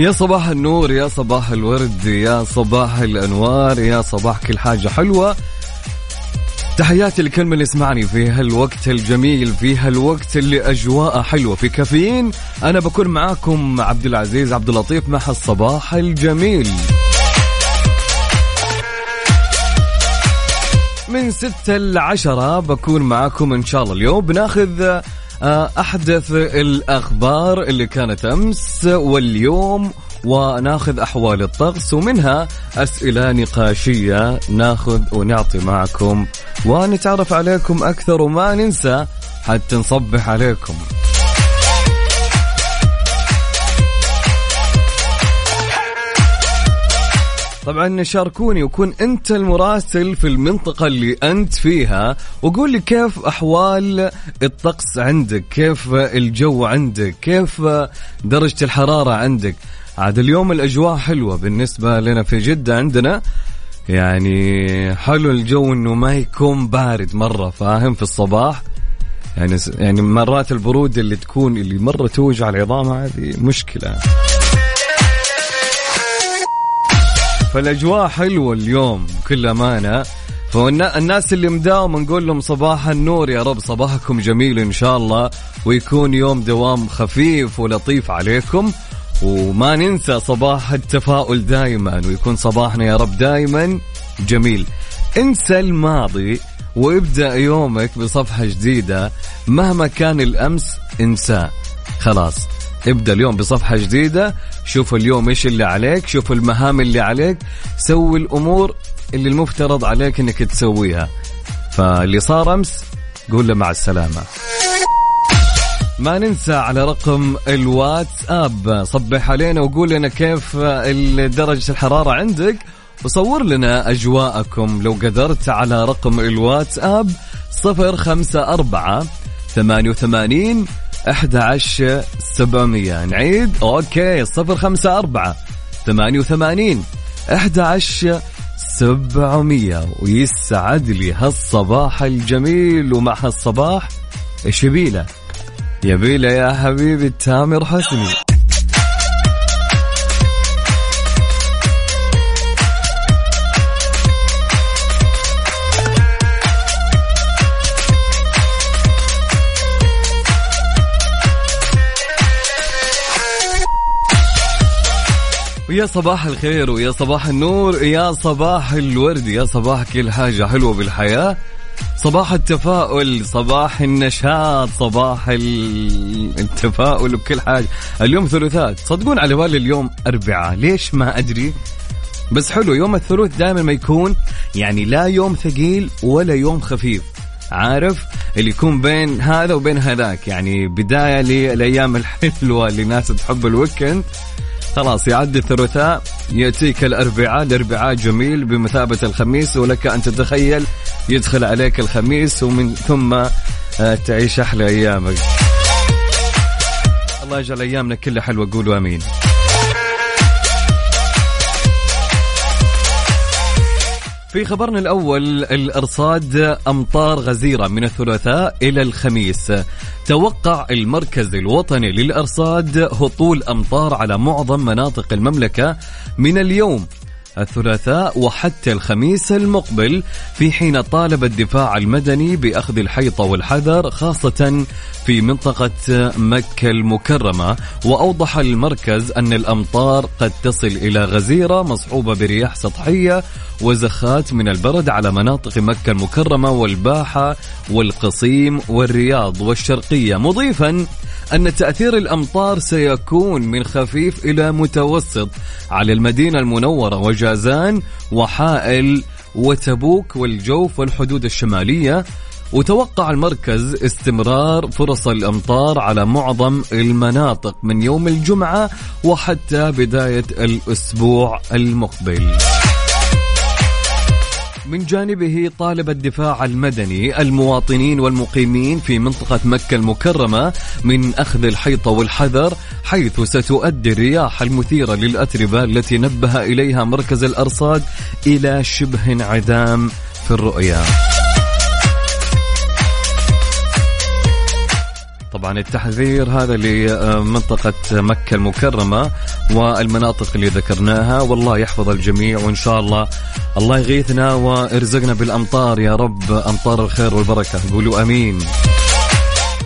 يا صباح النور يا صباح الورد يا صباح الأنوار يا صباح كل حاجة حلوة. تحياتي لكل من يسمعني في هالوقت الجميل في هالوقت اللي أجواءه حلوة في كافيين. أنا بكون معاكم عبد العزيز عبد اللطيف مع الصباح الجميل. من ستة لعشرة بكون معاكم إن شاء الله اليوم. بناخذ آه، أحدث الأخبار اللي كانت أمس واليوم وناخذ أحوال الطقس ومنها أسئلة نقاشية ناخذ ونعطي معكم ونتعرف عليكم أكثر وما ننسى حتى نصبح عليكم. طبعا شاركوني وكون أنت المراسل في المنطقة اللي أنت فيها. وقول لي كيف أحوال الطقس عندك؟ كيف الجو عندك؟ كيف درجة الحرارة عندك؟ عاد اليوم الأجواء حلوة بالنسبة لنا في جدة عندنا. يعني حلو الجو إنه ما يكون بارد مرة فاهم؟ في الصباح. يعني يعني مرات البرودة اللي تكون اللي مرة توجع العظام هذه مشكلة. فالأجواء حلوة اليوم بكل أمانة. فالناس اللي مداوم نقول لهم صباح النور يا رب صباحكم جميل إن شاء الله ويكون يوم دوام خفيف ولطيف عليكم. وما ننسى صباح التفاؤل دائما ويكون صباحنا يا رب دائما جميل. انسى الماضي وابدأ يومك بصفحة جديدة مهما كان الأمس انساه. خلاص. ابدأ اليوم بصفحة جديدة. شوف اليوم إيش اللي عليك شوف المهام اللي عليك. سوي الأمور اللي المفترض عليك إنك تسويها. فاللي صار أمس قول له مع السلامة. ما ننسى على رقم الواتساب. صبح علينا وقول لنا كيف درجة الحرارة عندك. وصور لنا أجواءكم لو قدرت على رقم الواتساب صفر خمسة أربعة ثمانية وثمانين 11 700 نعيد؟ أوكي 054 88 11 700 ويسعد لي هالصباح الجميل ومع هالصباح إيش يبيله؟ يبيله يا حبيبي تامر حسني. ويا صباح الخير ويا صباح النور يا صباح الورد يا صباح كل حاجة حلوة بالحياة. صباح التفاؤل صباح النشاط صباح التفاؤل وكل حاجة. اليوم ثلاثاء تصدقون على بالي اليوم أربعاء ليش ما أدري؟ بس حلو يوم الثلاث دائما ما يكون يعني لا يوم ثقيل ولا يوم خفيف. عارف؟ اللي يكون بين هذا وبين هذاك. يعني بداية للأيام الحلوة اللي ناس تحب الويكند. خلاص يعدي الثلاثاء يأتيك الأربعاء الأربعاء جميل بمثابة الخميس ولك أن تتخيل يدخل عليك الخميس ومن ثم آه، تعيش أحلى أيامك. الله يجعل أيامنا كلها حلوة قولوا أمين. في خبرنا الأول الأرصاد أمطار غزيرة من الثلاثاء إلى الخميس. توقع المركز الوطني للأرصاد هطول أمطار على معظم مناطق المملكة من اليوم. الثلاثاء وحتى الخميس المقبل في حين طالب الدفاع المدني بأخذ الحيطة والحذر خاصة في منطقة مكة المكرمة. وأوضح المركز أن الأمطار قد تصل إلى غزيرة مصحوبة برياح سطحية وزخات من البرد على مناطق مكة المكرمة والباحة والقصيم والرياض والشرقية. مضيفا أن تأثير الأمطار سيكون من خفيف إلى متوسط على المدينة المنورة وجازان وحائل وتبوك والجوف والحدود الشمالية وتوقع المركز استمرار فرص الأمطار على معظم المناطق من يوم الجمعة وحتى بداية الأسبوع المقبل. من جانبه طالب الدفاع المدني المواطنين والمقيمين في منطقة مكة المكرمة من أخذ الحيطة والحذر حيث ستؤدي الرياح المثيرة للأتربة التي نبه إليها مركز الأرصاد إلى شبه انعدام في الرؤية. طبعا التحذير هذا لمنطقة مكة المكرمة والمناطق اللي ذكرناها. والله يحفظ الجميع وإن شاء الله الله يغيثنا وارزقنا بالأمطار. يا رب أمطار الخير والبركة. قولوا أمين.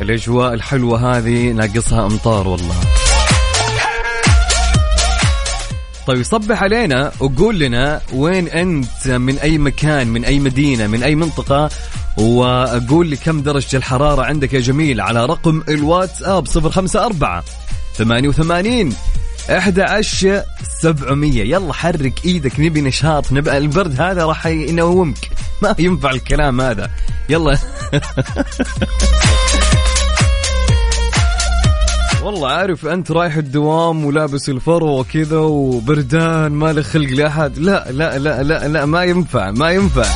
الأجواء الحلوة هذه ناقصها أمطار والله. طيب صبح علينا وقول لنا وين أنت من أي مكان من أي مدينة من أي منطقة وقول لي كم درجة الحرارة عندك يا جميل على رقم الواتساب 054 88 11 700 يلا حرك إيدك نبي نشاط نبقى البرد هذا راح ينومك. ما ينفع الكلام هذا. يلا. والله عارف أنت رايح الدوام ولابس الفرو وكذا وبردان ما له خلق لأحد. لا لا لا لا لا ما ينفع ما ينفع.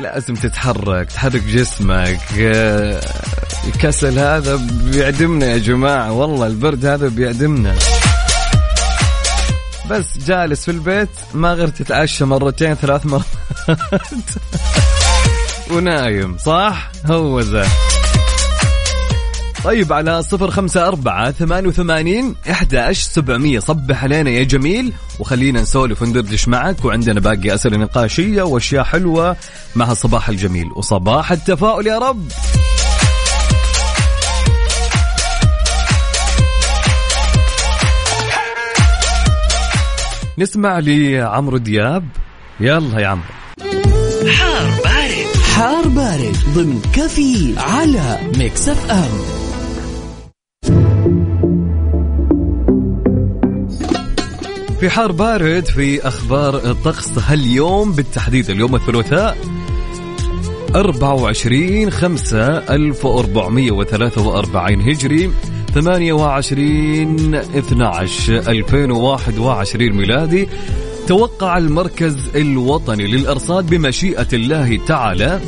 لازم تتحرك تحرك جسمك. الكسل هذا بيعدمنا يا جماعة. والله البرد هذا بيعدمنا. بس جالس في البيت ما غير تتعشى مرتين ثلاث مرات. ونايم صح؟ هو ذا. طيب على صفر خمسة أربعة ثمانية وثمانين إحدى سبعمية. صبح علينا يا جميل وخلينا نسولف وندردش معك وعندنا باقي أسئلة نقاشية وأشياء حلوة مع الصباح الجميل. وصباح التفاؤل يا رب. نسمع لعمرو دياب. يلا يا عمرو. حار بارد. حار بارد ضمن كافيين على Mix FM. في حار بارد في أخبار الطقس هاليوم بالتحديد اليوم الثلاثاء 24 5 1443 هجري 28 12 2021 ميلادي. توقع المركز الوطني للأرصاد بمشيئة الله تعالى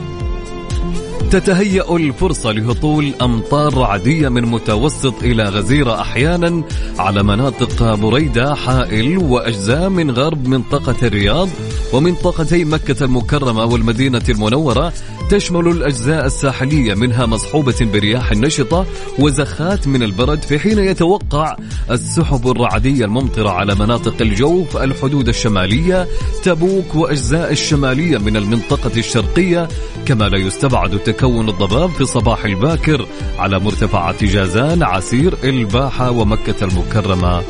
تتهيأ الفرصة لهطول أمطار رعدية من متوسط إلى غزيرة أحيانا على مناطق بريدة حائل وأجزاء من غرب منطقة الرياض ومنطقتي مكة المكرمة والمدينة المنورة. تشمل الأجزاء الساحلية منها مصحوبة برياح نشطة وزخات من البرد في حين يتوقع السحب الرعدية الممطرة على مناطق الجوف الحدود الشمالية تبوك وأجزاء الشمالية من المنطقة الشرقية كما لا يستبعد تكون الضباب في الصباح الباكر على مرتفعات جازان عسير الباحة ومكة المكرمة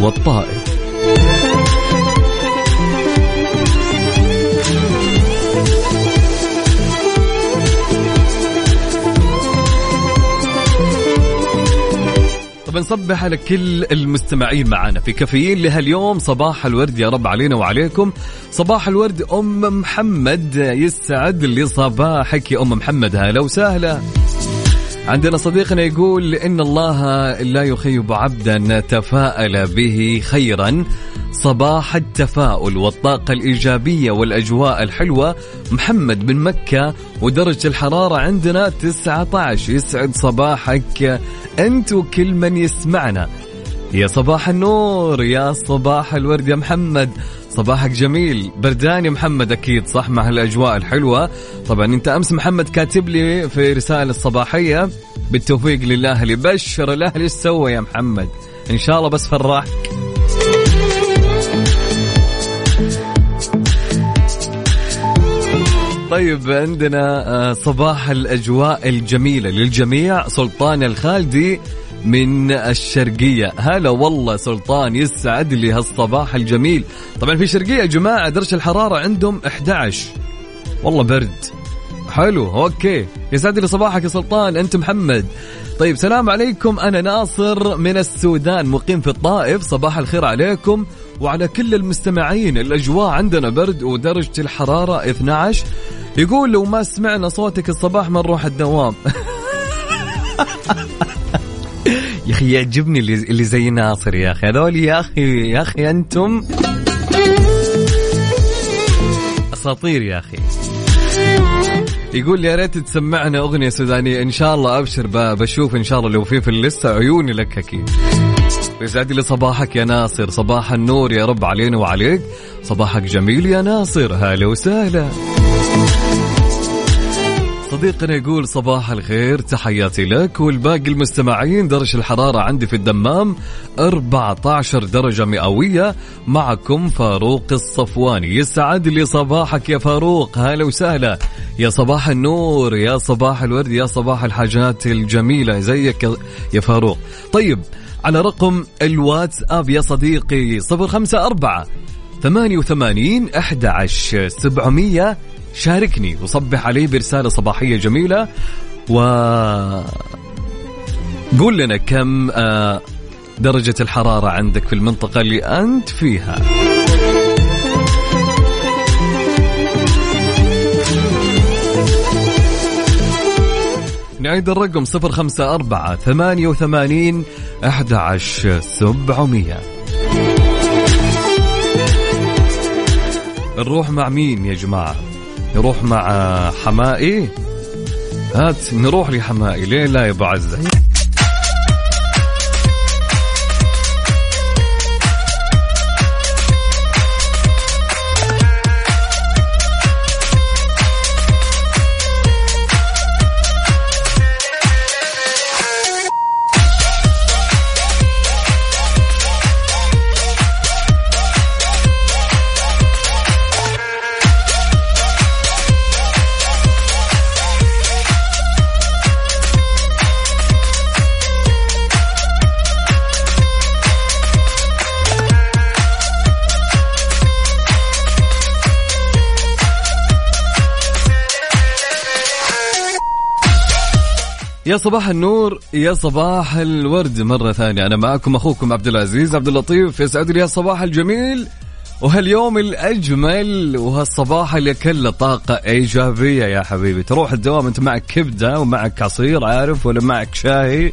والطائف. طب نصبح على كل المستمعين معنا في كافيين لهاليوم. صباح الورد يا رب علينا وعليكم. صباح الورد أم محمد يسعد لي صباحك يا أم محمد. هلا وسهلا. عندنا صديقنا يقول إن الله لا يخيب عبدا تفاءل به خيرا. صباح التفاؤل والطاقة الإيجابية والأجواء الحلوة. محمد من مكة ودرجة الحرارة عندنا 19 يسعد صباحك. أنت وكل من يسمعنا. يا صباح النور يا صباح الورد يا محمد. صباحك جميل بردان يا محمد أكيد صح؟ مع هالأجواء الحلوة. طبعا أنت أمس محمد كاتب لي في رسالة الصباحية بالتوفيق للاهلي بشر الاهلي إيش سوى يا محمد؟ إن شاء الله بس فرحك. طيب عندنا آه، صباح الأجواء الجميلة للجميع. سلطان الخالدي من الشرقية. هلا والله سلطان يسعد لي هالصباح الجميل. طبعا في الشرقية يا جماعة درجة الحرارة عندهم 11 والله برد. حلو أوكي. يسعد لي صباحك يا سلطان. أنت محمد. طيب سلام عليكم. أنا ناصر من السودان مقيم في الطائف. صباح الخير عليكم وعلى كل المستمعين. الأجواء عندنا برد ودرجة الحرارة 12 يقول لو ما سمعنا صوتك الصباح ما نروح الدوام. يا أخي يعجبني اللي اللي زي ناصر يا أخي. هذول يا أخي يا أخي أنتم أساطير يا أخي. يقول يا ريت تسمعنا أغنية سودانية. إن شاء الله أبشر بشوف إن شاء الله لو في في اللسته عيوني لك أكيد. يسعد لي صباحك يا ناصر. صباح النور يا رب علينا وعليك. صباحك جميل يا ناصر. هلا وسهلا. صديقنا يقول صباح الخير تحياتي لك. والباقي المستمعين درجة الحرارة عندي في الدمام 14 درجة مئوية. معكم فاروق الصفواني. يسعد لي صباحك يا فاروق. هلا وسهلا. يا صباح النور يا صباح الورد يا صباح الحاجات الجميلة. زيك يا- فاروق. طيب على رقم الواتساب يا صديقي 054 88 11 700 شاركني وصبح علي برسالة صباحية جميلة و قول لنا كم آه، درجة الحرارة عندك في المنطقة اللي أنت فيها. نعيد الرقم 054 88 11 700 نروح مع مين يا جماعة؟ نروح مع حمائي. هات نروح لحمائي ليه لا يا أبو عزة؟ يا صباح النور يا صباح الورد مرة ثانية. أنا معكم أخوكم عبد العزيز عبد اللطيف يسعد لي الصباح الجميل. وهاليوم الأجمل وهالصباح اللي كله طاقة إيجابية يا حبيبي. تروح الدوام أنت معك كبدة ومعك عصير عارف ولا معك شاي.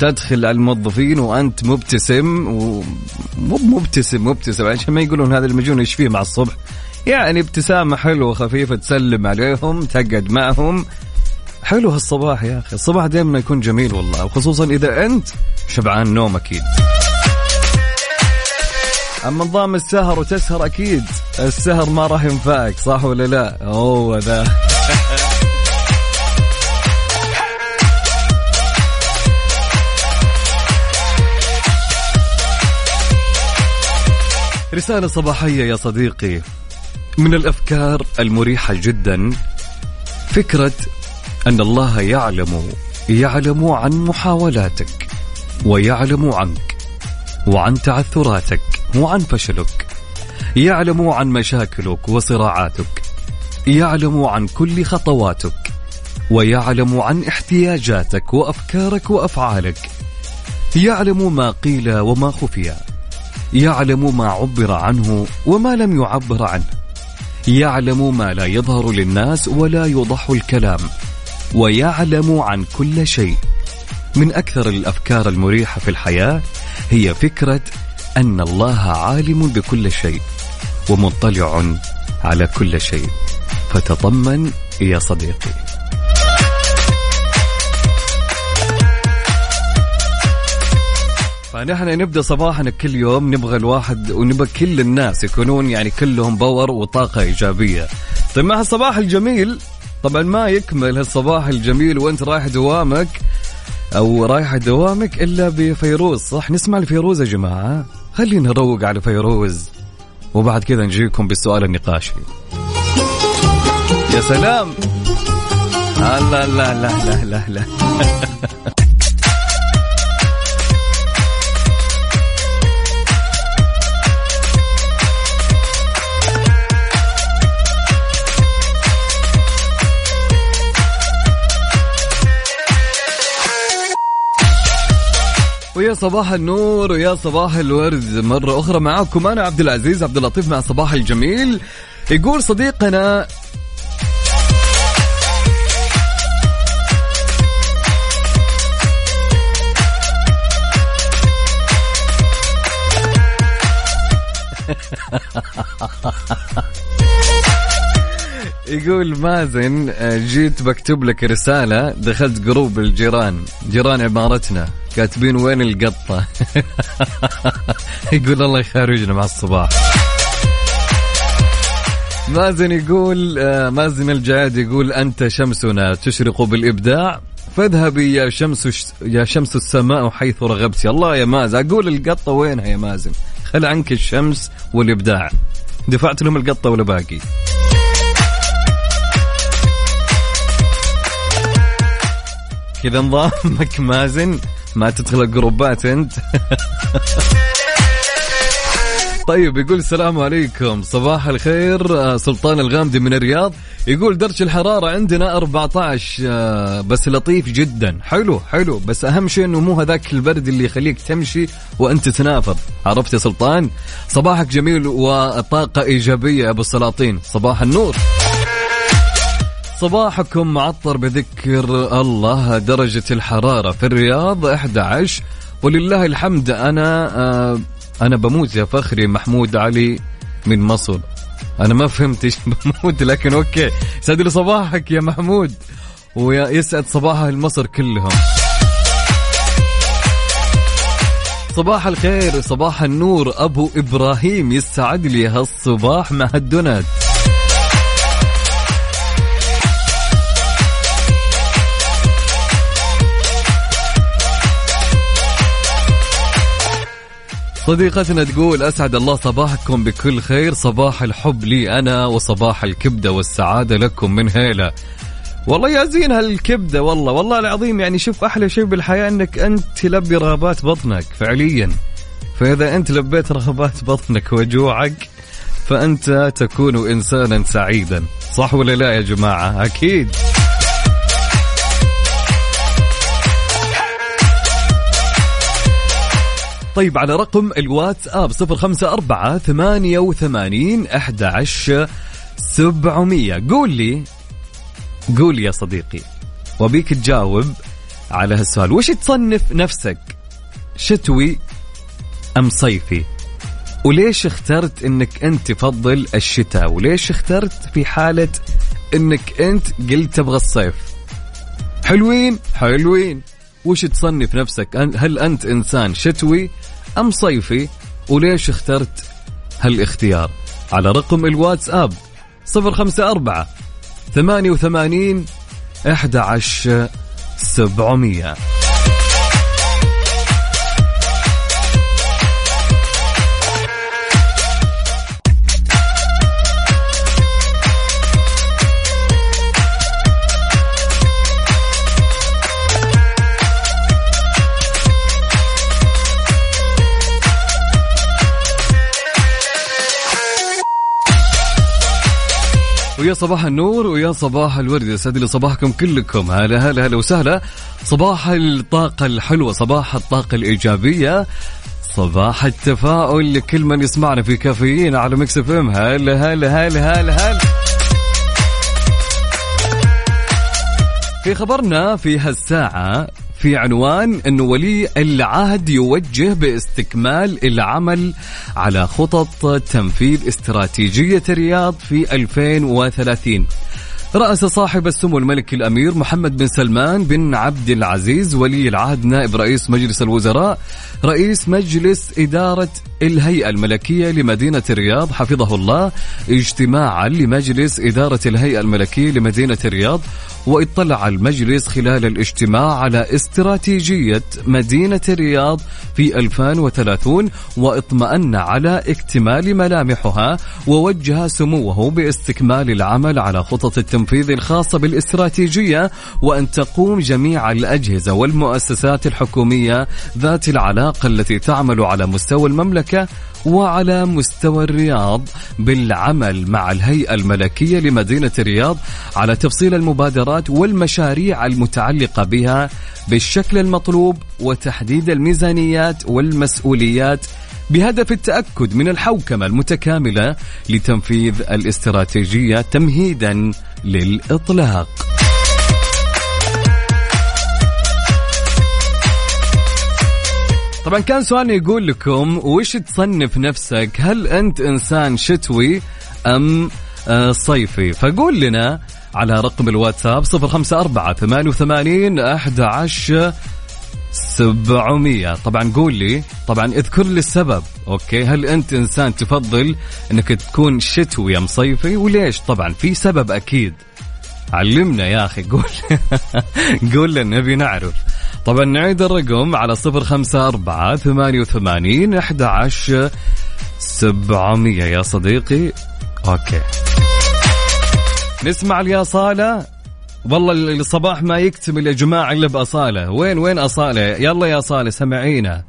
تدخل على الموظفين وأنت مبتسم ومو مبتسم مبتسم. عشان ما يقولون هذا المجنون إيش فيه مع الصبح. يعني ابتسامة حلوة خفيفة تسلم عليهم تقعد معهم. حلو هالصباح يا أخي. الصباح دائما يكون جميل والله وخصوصا إذا أنت شبعان نوم أكيد. أما نظام السهر وتسهر أكيد السهر ما راح ينفعك صح ولا لا؟ هو ذا رسالة صباحية يا صديقي. من الأفكار المريحة جدا فكرة أن الله يعلم يعلم عن محاولاتك ويعلم عنك وعن تعثراتك وعن فشلك. يعلم عن مشاكلك وصراعاتك. يعلم عن كل خطواتك. ويعلم عن احتياجاتك وأفكارك وأفعالك. يعلم ما قيل وما خفي. يعلم ما عبر عنه وما لم يعبر عنه. يعلم ما لا يظهر للناس ولا يوضح الكلام. ويعلم عن كل شيء. من أكثر الأفكار المريحة في الحياة هي فكرة أن الله عالم بكل شيء ومطلع على كل شيء. فتطمن يا صديقي. فنحن نبدأ صباحنا كل يوم نبغى الواحد ونبغى كل الناس يكونون يعني كلهم power وطاقة إيجابية. طيب مع الصباح الجميل. طبعا ما يكمل هالصباح الجميل وانت رايح دوامك أو رايح دوامك إلا بفيروز. صح نسمع لفيروز يا جماعة. خلينا نروق على فيروز. وبعد كذا نجيكم بالسؤال النقاشي. يا سلام. لا لا لا لا لا لا ويا صباح النور ويا صباح الورد. مرة أخرى معاكم أنا عبد العزيز عبد اللطيف مع صباح الجميل. يقول صديقنا يقول مازن آه، جيت بكتب لك رسالة دخلت جروب الجيران جيران عمارتنا كاتبين وين القطة؟ يقول الله يخرجنا مع الصباح. مازن يقول آه، مازن الجعاد يقول أنت شمسنا تشرق بالإبداع فاذهبي يا شمس يا شمس السماء حيث رغبت الله يا مازن أقول القطة وينها يا مازن؟ خل عنك الشمس والإبداع. دفعت لهم القطة ولا باقي؟ كذا نظامك مازن ما تدخل الجروبات أنت. طيب يقول السلام عليكم. صباح الخير آه، سلطان الغامدي من الرياض. يقول درجة الحرارة عندنا 14 آه، بس لطيف جدا. حلو حلو. بس أهم شيء أنه مو هذاك البرد اللي يخليك تمشي وأنت تنافض عرفت يا سلطان؟ صباحك جميل وطاقة إيجابية يا أبو السلاطين. صباح النور. صباحكم معطر بذكر الله درجة الحرارة في الرياض 11 ولله الحمد أنا آه أنا بموت يا فخري محمود علي من مصر. أنا ما فهمت إيش بموت لكن أوكي. سعد لي صباحك يا محمود ويسعد صباح أهل مصر كلهم. صباح الخير صباح النور أبو إبراهيم يسعد لي هالصباح مع الدونات. صديقتنا تقول أسعد الله صباحكم بكل خير. صباح الحب لي أنا وصباح الكبدة والسعادة لكم من هيلة. والله يا زين هالكبدة والله والله العظيم يعني شوف أحلى شيء بالحياة إنك أنت تلبي رغبات بطنك فعليا. فإذا أنت لبيت رغبات بطنك وجوعك فأنت تكون انسانا سعيدا. صح ولا لا يا جماعة؟ أكيد. طيب على رقم الواتساب صفر خمسة أربعة ثمانية وثمانين أحد عشر سبعمية. قول لي قول لي يا صديقي وبيك تجاوب على هالسؤال. وش تصنف نفسك؟ شتوي أم صيفي؟ وليش اخترت إنك أنت تفضل الشتاء؟ وليش اخترت في حالة إنك أنت قلت تبغى الصيف؟ حلوين حلوين. وش تصنف نفسك؟ هل أنت إنسان شتوي أم صيفي؟ وليش اخترت هالاختيار؟ على رقم الواتساب 054 88 11700 يا صباح النور ويا صباح الورد. يسعد لي صباحكم كلكم. هلا هلا هلا وسهلا. صباح الطاقة الحلوة صباح الطاقة الإيجابية صباح التفاؤل لكل من يسمعنا في كافيين على Mix FM. هلا هلا هلا هلا هلا. في خبرنا في هالساعة في عنوان أنه ولي العهد يوجه باستكمال العمل على خطط تنفيذ استراتيجية الرياض في 2030 رأس صاحب السمو الملكي الأمير محمد بن سلمان بن عبد العزيز ولي العهد نائب رئيس مجلس الوزراء رئيس مجلس إدارة الهيئة الملكية لمدينة الرياض حفظه الله اجتماعا لمجلس إدارة الهيئة الملكية لمدينة الرياض واطلع المجلس خلال الاجتماع على استراتيجية مدينة الرياض في 2030 واطمأن على اكتمال ملامحها ووجه سموه باستكمال العمل على خطط التنفيذ الخاصة بالاستراتيجية وأن تقوم جميع الأجهزة والمؤسسات الحكومية ذات العلاقة التي تعمل على مستوى المملكة وعلى مستوى الرياض بالعمل مع الهيئة الملكية لمدينة الرياض على تفصيل المبادرات والمشاريع المتعلقة بها بالشكل المطلوب وتحديد الميزانيات والمسؤوليات بهدف التأكد من الحوكمة المتكاملة لتنفيذ الاستراتيجية تمهيدا للإطلاق. طبعا كان سؤالنا يقول لكم وش تصنف نفسك؟ هل أنت إنسان شتوي أم آه، صيفي؟ فقول لنا على رقم الواتساب 054 88 11 700 طبعا قول لي طبعا اذكر لي السبب أوكي؟ هل أنت إنسان تفضل إنك تكون شتوي أم صيفي؟ وليش؟ طبعا في سبب أكيد. علمنا يا أخي قول قول لنا نبي نعرف. طبعا نعيد الرقم على صفر خمسة أربعة ثمانية وثمانين أحد عشر سبعمية. يا صديقي أوكي. نسمع يا صالة والله الصباح ما يكتمل يا جماعة إلا بأصالة. وين وين أصالة؟ يلا يا صالة سمعينا.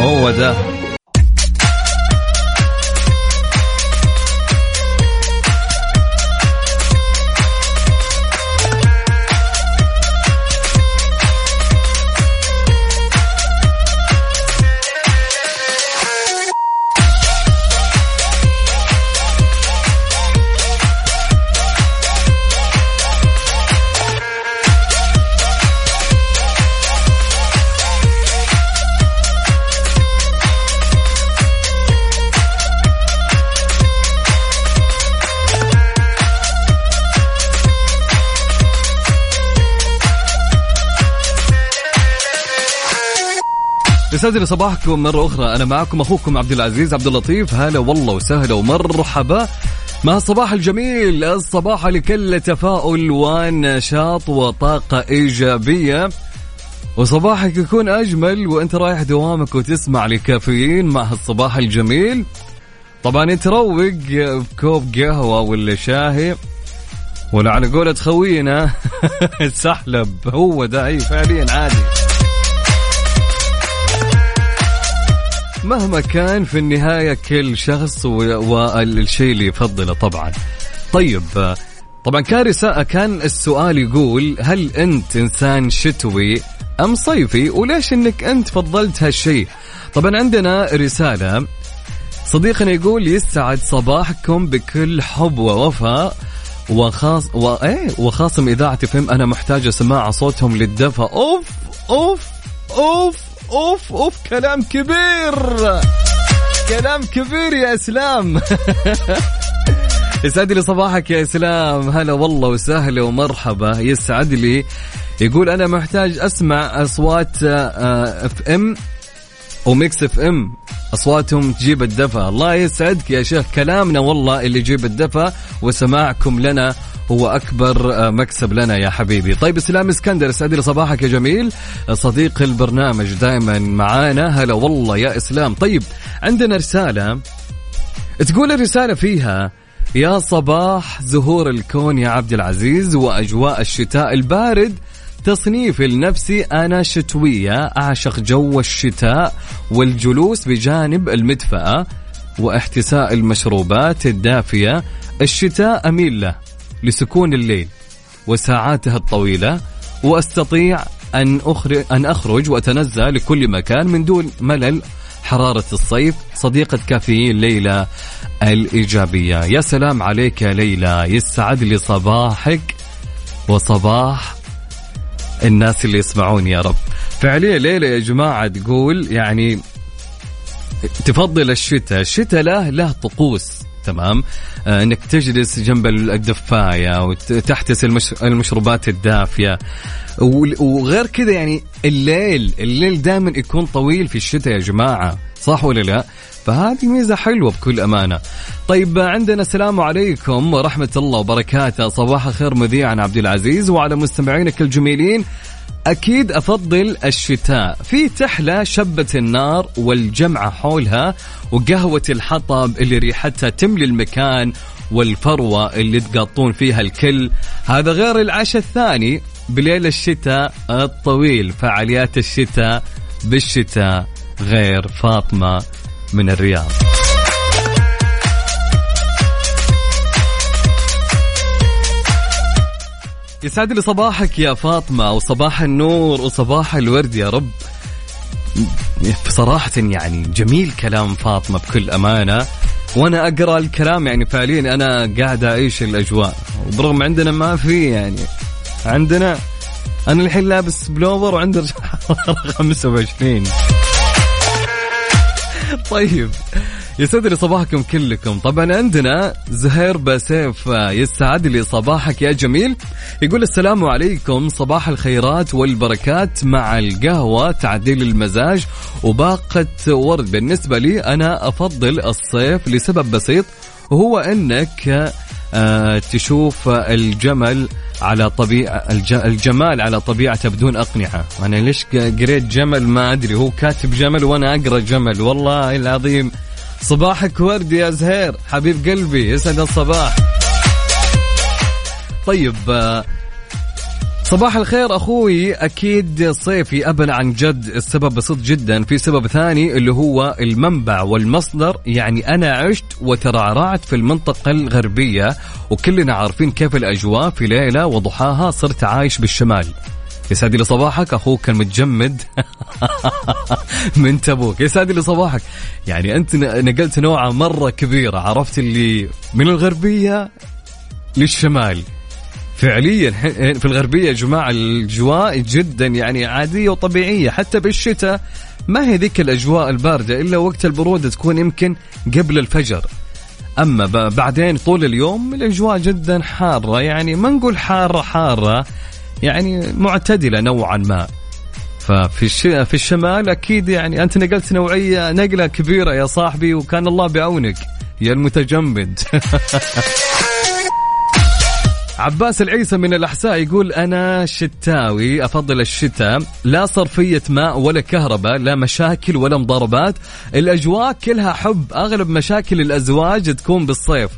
هو ده. يسعد لي صباحكم مرة أخرى. أنا معكم أخوكم عبد العزيز عبد اللطيف. هلا والله وسهلا ومرحبا. مع الصباح الجميل الصباح لكل تفاؤل ونشاط وطاقة إيجابية. وصباحك يكون أجمل وأنت رايح دوامك وتسمع لكافيين مع هالصباح الجميل. طبعا تروق بكوب قهوة ولا شاهي ولا على قولة خوينا سحلب هو ده أي فعليا عادي. مهما كان في النهاية كل شخص والشيء اللي يفضله طبعا. طيب طبعا كان رسالة كان السؤال يقول هل أنت إنسان شتوي أم صيفي؟ وليش أنك أنت فضلت هالشيء؟ طبعا عندنا رسالة. صديقنا يقول يسعد صباحكم بكل حب ووفاء وخاص و... إيه وخاصم إذاعة فهم أنا محتاج سماع صوتهم للدفى أوف أوف أوف. أوف أوف كلام كبير. كلام كبير يا إسلام. يسعد لي صباحك يا إسلام. هلا والله وسهلا ومرحبا. يسعد لي. يقول أنا محتاج أسمع أصوات FM و Mix FM أصواتهم تجيب الدفى الله يسعدك يا شيخ. كلامنا والله اللي يجيب الدفى وسماعكم لنا. هو أكبر مكسب لنا يا حبيبي. طيب إسلام إسكندر اسعد لي صباحك يا جميل. صديق البرنامج دائما معانا. هلا والله يا إسلام. طيب عندنا رسالة. تقول الرسالة فيها يا صباح زهور الكون يا عبد العزيز وأجواء الشتاء البارد. تصنيفي النفسي أنا شتوية أعشق جو الشتاء والجلوس بجانب المدفأة وإحتساء المشروبات الدافية. الشتاء أميل له. لسكون الليل وساعاته الطويلة وأستطيع أن أخرج, أن أخرج وأتنزه لكل مكان من دون ملل. حرارة الصيف صديقة كافيين ليلى الإيجابية. يا سلام عليك يا ليلى يسعد لي صباحك وصباح الناس اللي يسمعون يا رب. فعليا ليلى يا جماعة تقول يعني تفضل الشتاء الشتاء له له طقوس. تمام. آه إنك تجلس جنب الدفاية وتحتس المش... المشروبات الدافية. وغير كذا يعني الليل الليل دائما يكون طويل في الشتاء يا جماعة صح ولا لا؟ فهذه ميزة حلوة بكل أمانة. طيب عندنا السلام عليكم ورحمة الله وبركاته. صباح الخير مذيعنا عبد العزيز وعلى مستمعينك الجميلين أكيد أفضل الشتاء. في تحلى شبة النار والجمعة حولها وقهوة الحطب اللي ريحتها تملي المكان والفروة اللي تقطون فيها الكل. هذا غير العشاء الثاني بليل الشتاء الطويل. فعاليات الشتاء بالشتاء. غير فاطمة من الرياض. يسعد لي صباحك يا فاطمة وصباح النور وصباح الورد يا رب. بصراحة يعني جميل كلام فاطمة بكل أمانة. وأنا أقرأ الكلام يعني فعليا أنا قاعد أعيش الأجواء. وبرغم عندنا ما في يعني عندنا أنا الحين لابس بلوفر وعندي 25 طيب. يسعد لي صباحكم كلكم. طبعا عندنا زهير بسيف يسعد لي صباحك يا جميل. يقول السلام عليكم. صباح الخيرات والبركات مع القهوة تعديل المزاج وباقة ورد. بالنسبة لي أنا أفضل الصيف لسبب بسيط وهو أنك آه، تشوف الجمل على طبيعة الج- الجمال على طبيعته بدون أقنعة. أنا ليش قريت جمل؟ ما أدري. هو كاتب جمل وأنا أقرأ جمل. والله العظيم صباحك ورد يا زهير. حبيب قلبي يسعد الصباح. طيب آه، صباح الخير أخوي. أكيد صيفي ابدا عن جد. السبب بسيط جدا. في سبب ثاني اللي هو المنبع والمصدر. يعني أنا عشت وترعرعت في المنطقة الغربية وكلنا عارفين كيف الأجواء في ليلة وضحاها صرت عايش بالشمال. يسعد لي صباحك أخوك المتجمد من تبوك. يسعد لي صباحك يعني أنت نقلت نوعة مرة كبيرة. عرفت اللي من الغربية للشمال. فعليا في الغربية يا جماعة الأجواء جدا يعني عادية وطبيعية. حتى بالشتاء ما هي ذيك الأجواء الباردة إلا وقت البرودة تكون يمكن قبل الفجر. أما بعدين طول اليوم الأجواء جدا حارة. يعني ما نقول حارة حارة. يعني معتدلة نوعا ما ففي. في الشمال أكيد يعني أنت نقلت نوعية نقلة كبيرة يا صاحبي وكان الله بعونك يا المتجمد عباس العيسى من الأحساء يقول أنا شتاوي أفضل الشتاء لا صرفية ماء ولا كهرباء لا مشاكل ولا مضاربات الأجواء كلها حب أغلب مشاكل الأزواج تكون بالصيف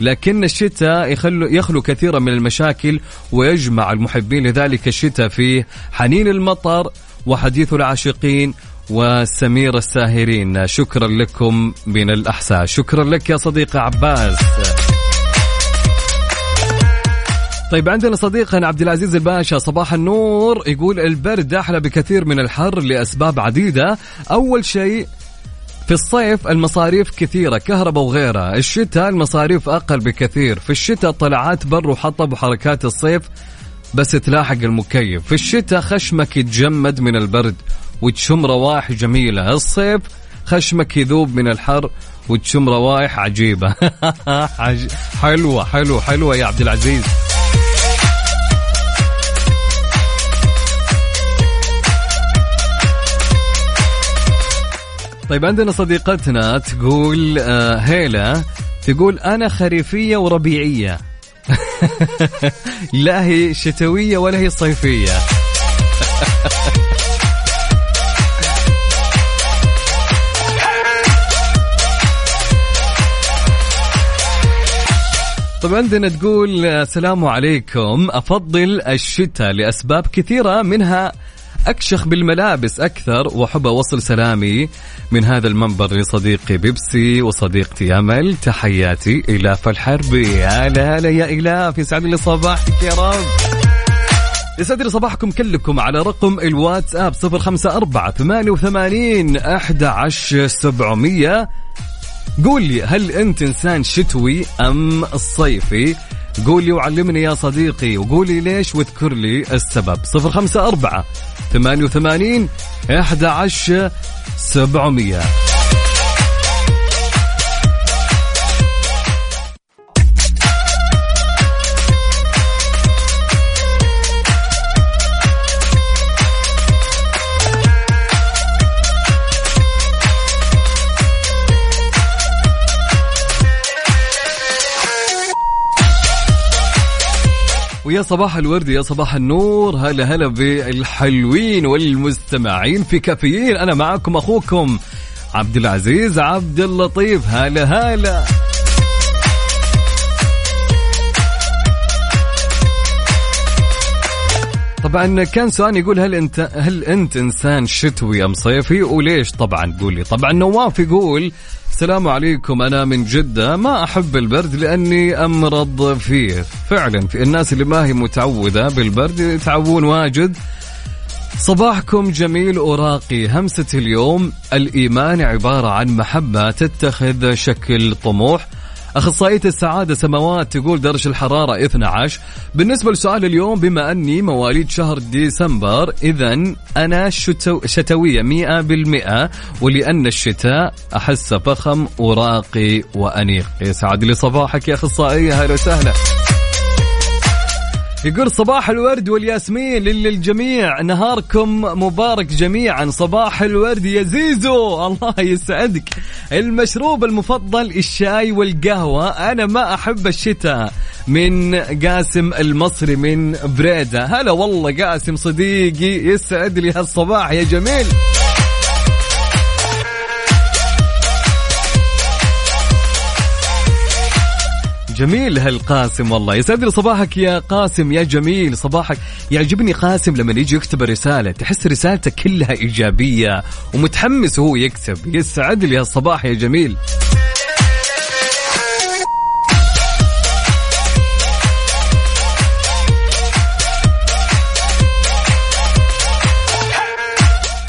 لكن الشتاء يخلو, يخلو كثيرا من المشاكل ويجمع المحبين لذلك الشتاء فيه حنين المطر وحديث العاشقين وسمير الساهرين. شكرا لكم من الأحساء. شكرا لك يا صديقي عباس. طيب عندنا صديقنا عبد العزيز الباشا صباح النور يقول البرد أحلى بكثير من الحر لأسباب عديدة. أول شيء في الصيف المصاريف كثيرة كهرباء وغيرها. الشتاء المصاريف أقل بكثير. في الشتاء طلعات بر وحطب وحركات الصيف بس تلاحق المكيف. في الشتاء خشمك يتجمد من البرد وتشم روائح جميلة. الصيف خشمك يذوب من الحر وتشم روائح عجيبة. عج- حلوة حلوة حلوة يا عبد العزيز. طيب عندنا صديقتنا تقول آه هيلا تقول أنا خريفية وربيعية. لا هي شتوية ولا هي صيفية. طب عندنا تقول السلام عليكم. أفضل الشتاء لأسباب كثيرة منها أكشخ بالملابس أكثر وأحب أوصل سلامي من هذا المنبر لصديقي بيبسي وصديقتي أمل. تحياتي إلاف الحربي هلا هلا يا إلاف يسعد لي صباحك يا رب. يسعد لي صباحكم كلكم على رقم الواتساب صفر خمسة أربعة ثمانية وثمانين أحد عشر سبعمية. قول لي هل أنت إنسان شتوي أم صيفي؟ قولي وعلمني يا صديقي وقولي ليش واذكر لي السبب. 054 88 11 700 يا صباح الورد يا صباح النور. هلا هلا بالحلوين والمستمعين في كافيين. أنا معكم أخوكم عبد العزيز عبد اللطيف. هلا هلا. طبعا كان سؤال يقول هل انت هل انت إنسان شتوي أم صيفي؟ وليش طبعا؟ قول لي طبعا نواف يقول السلام عليكم. أنا من جدة. ما أحب البرد لأني أمرض فيه. فعلا في الناس اللي ما هي متعودة بالبرد يتعبون واجد. صباحكم جميل وراقي همسة اليوم. الإيمان عبارة عن محبة تتخذ شكل طموح. أخصائية السعادة سماوات تقول درجة الحرارة 12 بالنسبة لسؤال اليوم بما أني مواليد شهر ديسمبر إذا أنا شتو شتوية 100% ولأن الشتاء أحس فخم وراقي وأنيق. يسعد لي صباحك يا أخصائية أهلا وسهلا. يقول صباح الورد والياسمين للجميع. نهاركم مبارك جميعا. صباح الورد يا زيزو. الله يسعدك. المشروب المفضل الشاي والقهوة. أنا ما أحب الشتاء. من قاسم المصري من بريدة. هلا والله قاسم صديقي. يسعد لي هالصباح يا جميل. جميل هالقاسم والله. يسعد لي صباحك يا قاسم يا جميل صباحك. يعجبني قاسم لما يجي يكتب رسالة تحس رسالته كلها إيجابية ومتحمس وهو يكتب. يسعد لي هالصباح يا جميل.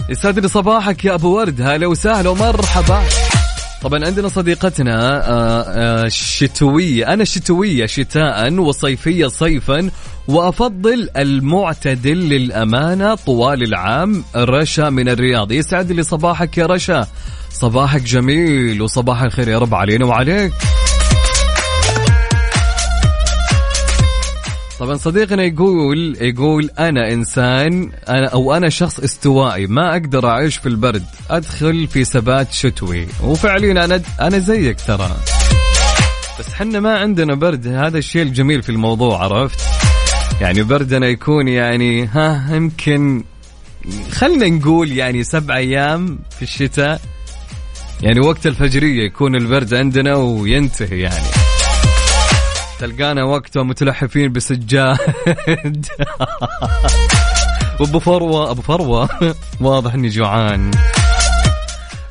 يسعد لي صباحك يا أبو ورد. هلا وسهلا ومرحبا. طبعا عندنا صديقتنا آه، آه، شتوية. أنا شتوية شتاء وصيفية صيفا وأفضل المعتدل للأمانة طوال العام رشا من الرياض. يسعد لي صباحك يا رشا. صباحك جميل وصباح الخير يا رب علينا وعليك. طبعا صديقنا يقول يقول أنا إنسان أنا أو أنا شخص استوائي ما أقدر أعيش في البرد أدخل في ثبات شتوي. وفعليا أنا أنا زيك ترى. بس حنا ما عندنا برد هذا الشيء الجميل في الموضوع عرفت؟ يعني بردنا يكون يعني ها يمكن خلنا نقول يعني سبع أيام في الشتاء. يعني وقت الفجرية يكون البرد عندنا وينتهي يعني. تلقانا وقته متلحفين بسجاد. وأبو فروه أبو فروة. واضح إني جوعان.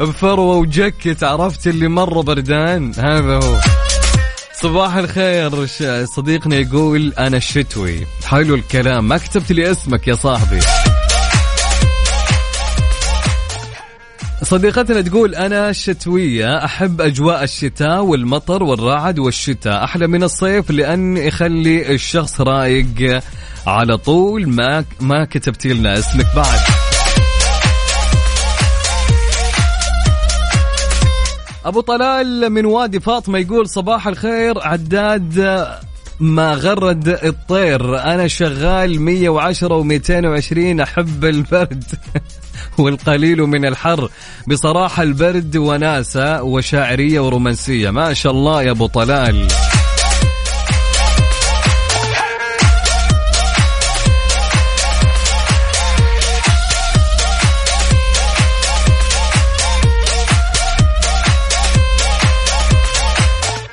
بفروه وجكت عرفت اللي مره بردان. هذا هو. صباح الخير صديقنا يقول أنا الشتوي حلو الكلام. ما كتبت لي اسمك يا صاحبي. صديقتنا تقول أنا شتوية أحب أجواء الشتاء والمطر والرعد والشتاء. أحلى من الصيف لأن يخلي الشخص رايق. على طول ما ما كتبتي لنا اسمك بعد. أبو طلال من وادي فاطمة يقول صباح الخير عداد ما غرد الطير. أنا شغال 110 و220 أحب البرد. والقليل من الحر. بصراحة البرد وناسة وشاعرية ورومانسية. ما شاء الله يا أبو طلال.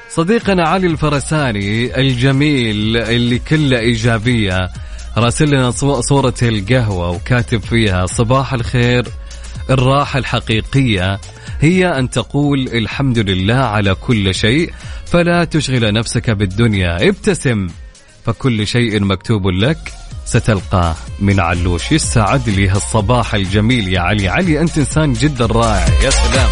صديقنا علي الفرساني الجميل اللي كله إيجابية. راسل لنا صو- صورة القهوة وكاتب فيها صباح الخير الراحة الحقيقية. هي أن تقول الحمد لله على كل شيء فلا تشغل نفسك بالدنيا ابتسم فكل شيء مكتوب لك ستلقاه من علوش يسعد لي هالصباح الجميل. يا علي علي أنت إنسان جدا رائع. يا سلام.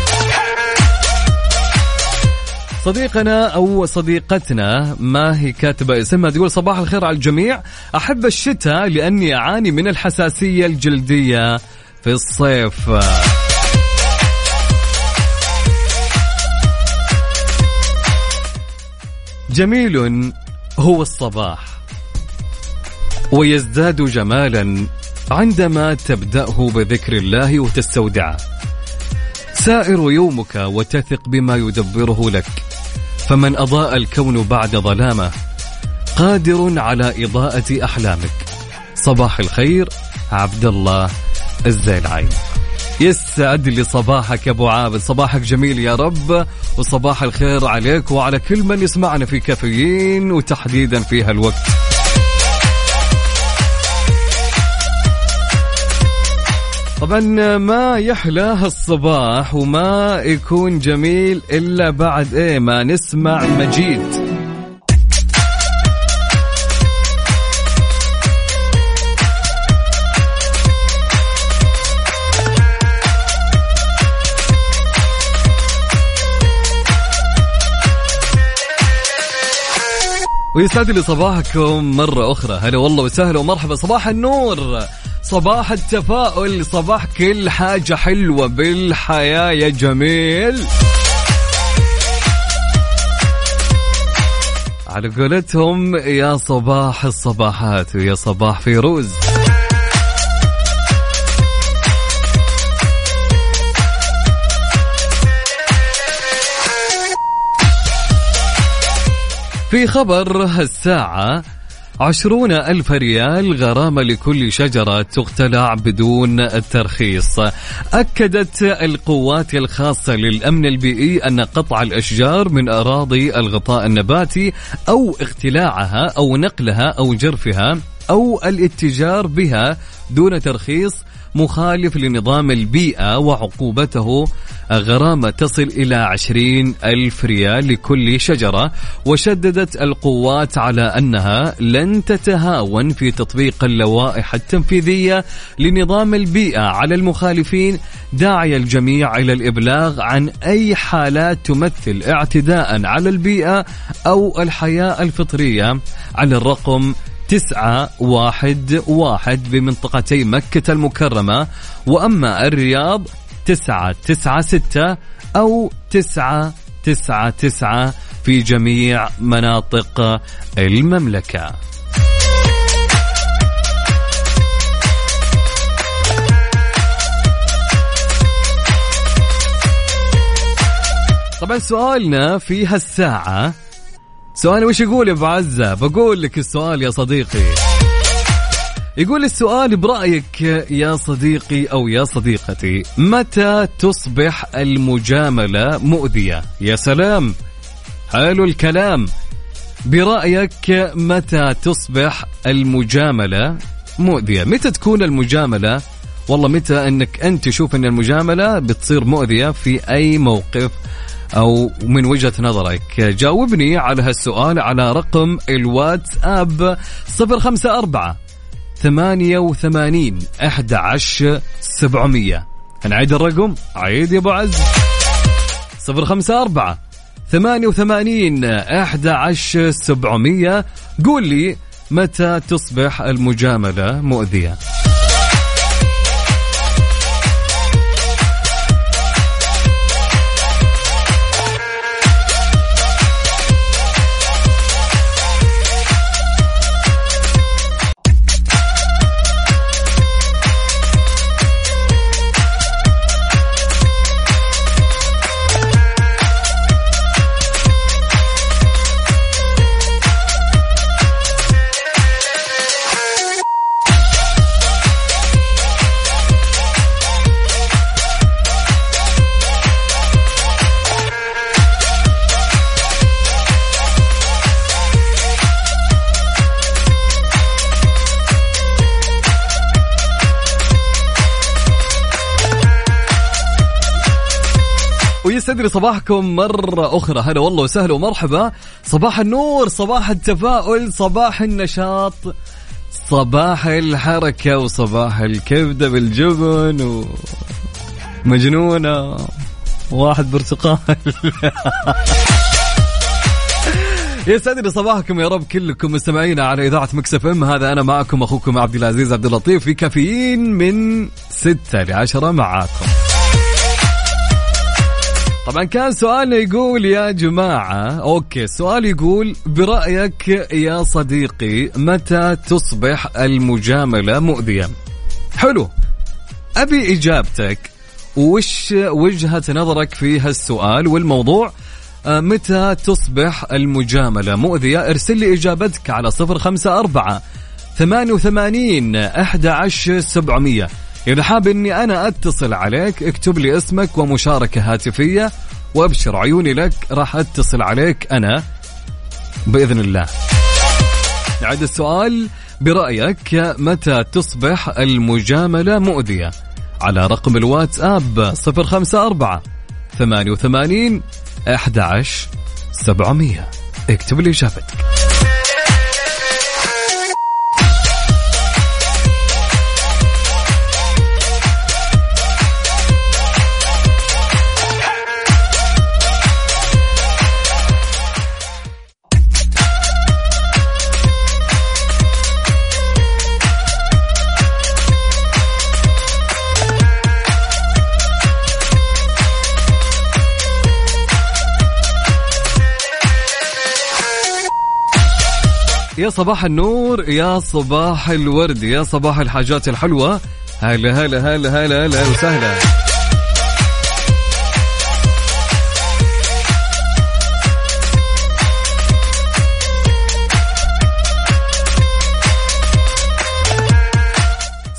صديقنا أو صديقتنا ما هي كاتبة اسمها تقول صباح الخير على الجميع. أحب الشتاء لأني أعاني من الحساسية الجلدية في الصيف. جميل هو الصباح ويزداد جمالا عندما تبدأه بذكر الله وتستودعه. سائر يومك وتثق بما يدبره لك. فمن أضاء الكون بعد ظلامه قادر على إضاءة أحلامك. صباح الخير عبد الله الزيلعي. يسعد لي صباحك يا أبو عابد. صباحك جميل يا رب وصباح الخير عليك وعلى كل من يسمعنا في كافيين وتحديدا في هالوقت. طبعا ما يحلى الصباح وما يكون جميل إلا بعد إيه ما نسمع مجيد. ويسعد لي صباحكم مرة أخرى. هلا والله وسهلا ومرحبا. صباح النور. صباح التفاؤل صباح كل حاجة حلوة بالحياة يا جميل. على قولتهم يا صباح الصباحات ويا صباح فيروز. في خبر الساعة عشرون ألف ريال غرامة لكل شجرة تقتلع بدون الترخيص أكدت القوات الخاصة للأمن البيئي أن قطع الأشجار من أراضي الغطاء النباتي أو اقتلاعها أو نقلها أو جرفها أو الاتجار بها دون ترخيص مخالف لنظام البيئة وعقوبته غرامة تصل إلى عشرين ألف ريال لكل شجرة وشددت القوات على أنها لن تتهاون في تطبيق اللوائح التنفيذية لنظام البيئة على المخالفين داعي الجميع إلى الإبلاغ عن أي حالات تمثل اعتداء على البيئة أو الحياة الفطرية على الرقم تسعة واحد واحد بمنطقتي مكة المكرمة وأما الرياض تسعة تسعة ستة أو تسعة تسعة تسعة في جميع مناطق المملكة. طبعا سؤالنا في هالساعة سؤال وش يقول يا أبو عزة؟ بقول لك السؤال يا صديقي. يقول السؤال برأيك يا صديقي أو يا صديقتي متى تصبح المجاملة مؤذية؟ يا سلام. حلو الكلام. برأيك متى تصبح المجاملة مؤذية؟ متى تكون المجاملة؟ والله متى إنك أنت تشوف إن المجاملة بتصير مؤذية في أي موقف أو من وجهة نظرك. جاوبني على هالسؤال على رقم الواتساب 054 88 11 700 نعيد الرقم؟ عيد يا أبو عز. 054 88 11 700 قول لي متى تصبح المجاملة مؤذية؟ ويسعد لي صباحكم مرة أخرى. هلا والله وسهلا ومرحبا. صباح النور صباح التفاؤل صباح النشاط صباح الحركة وصباح الكبدة بالجبن ومجنونة واحد برتقال. يسعد لي صباحكم يا رب كلكم مستمعين على إذاعة Mix FM. هذا أنا معكم أخوكم عبد العزيز عبد اللطيف في كافيين من 6 ل 10 معاكم. طبعا كان سؤالنا يقول يا جماعة أوكي السؤال يقول برأيك يا صديقي متى تصبح المجاملة مؤذية؟ حلو. أبي إجابتك وش وجهة نظرك في هالسؤال والموضوع؟ آه، متى تصبح المجاملة مؤذية؟ ارسل لي إجابتك على صفر خمسة أربعة ثمانية وثمانين أحد عشر سبعمية. إذا حاب إني أنا أتصل عليك اكتب لي اسمك ومشاركة هاتفية وأبشر عيوني لك راح أتصل عليك أنا بإذن الله. نعد السؤال برأيك متى تصبح المجاملة مؤذية؟ على رقم الواتساب 054 88 11 700 اكتب لي إجابتك. يا صباح النور يا صباح الورد يا صباح الحاجات الحلوة. هلا هلا هلا هلا هلا وسهلا.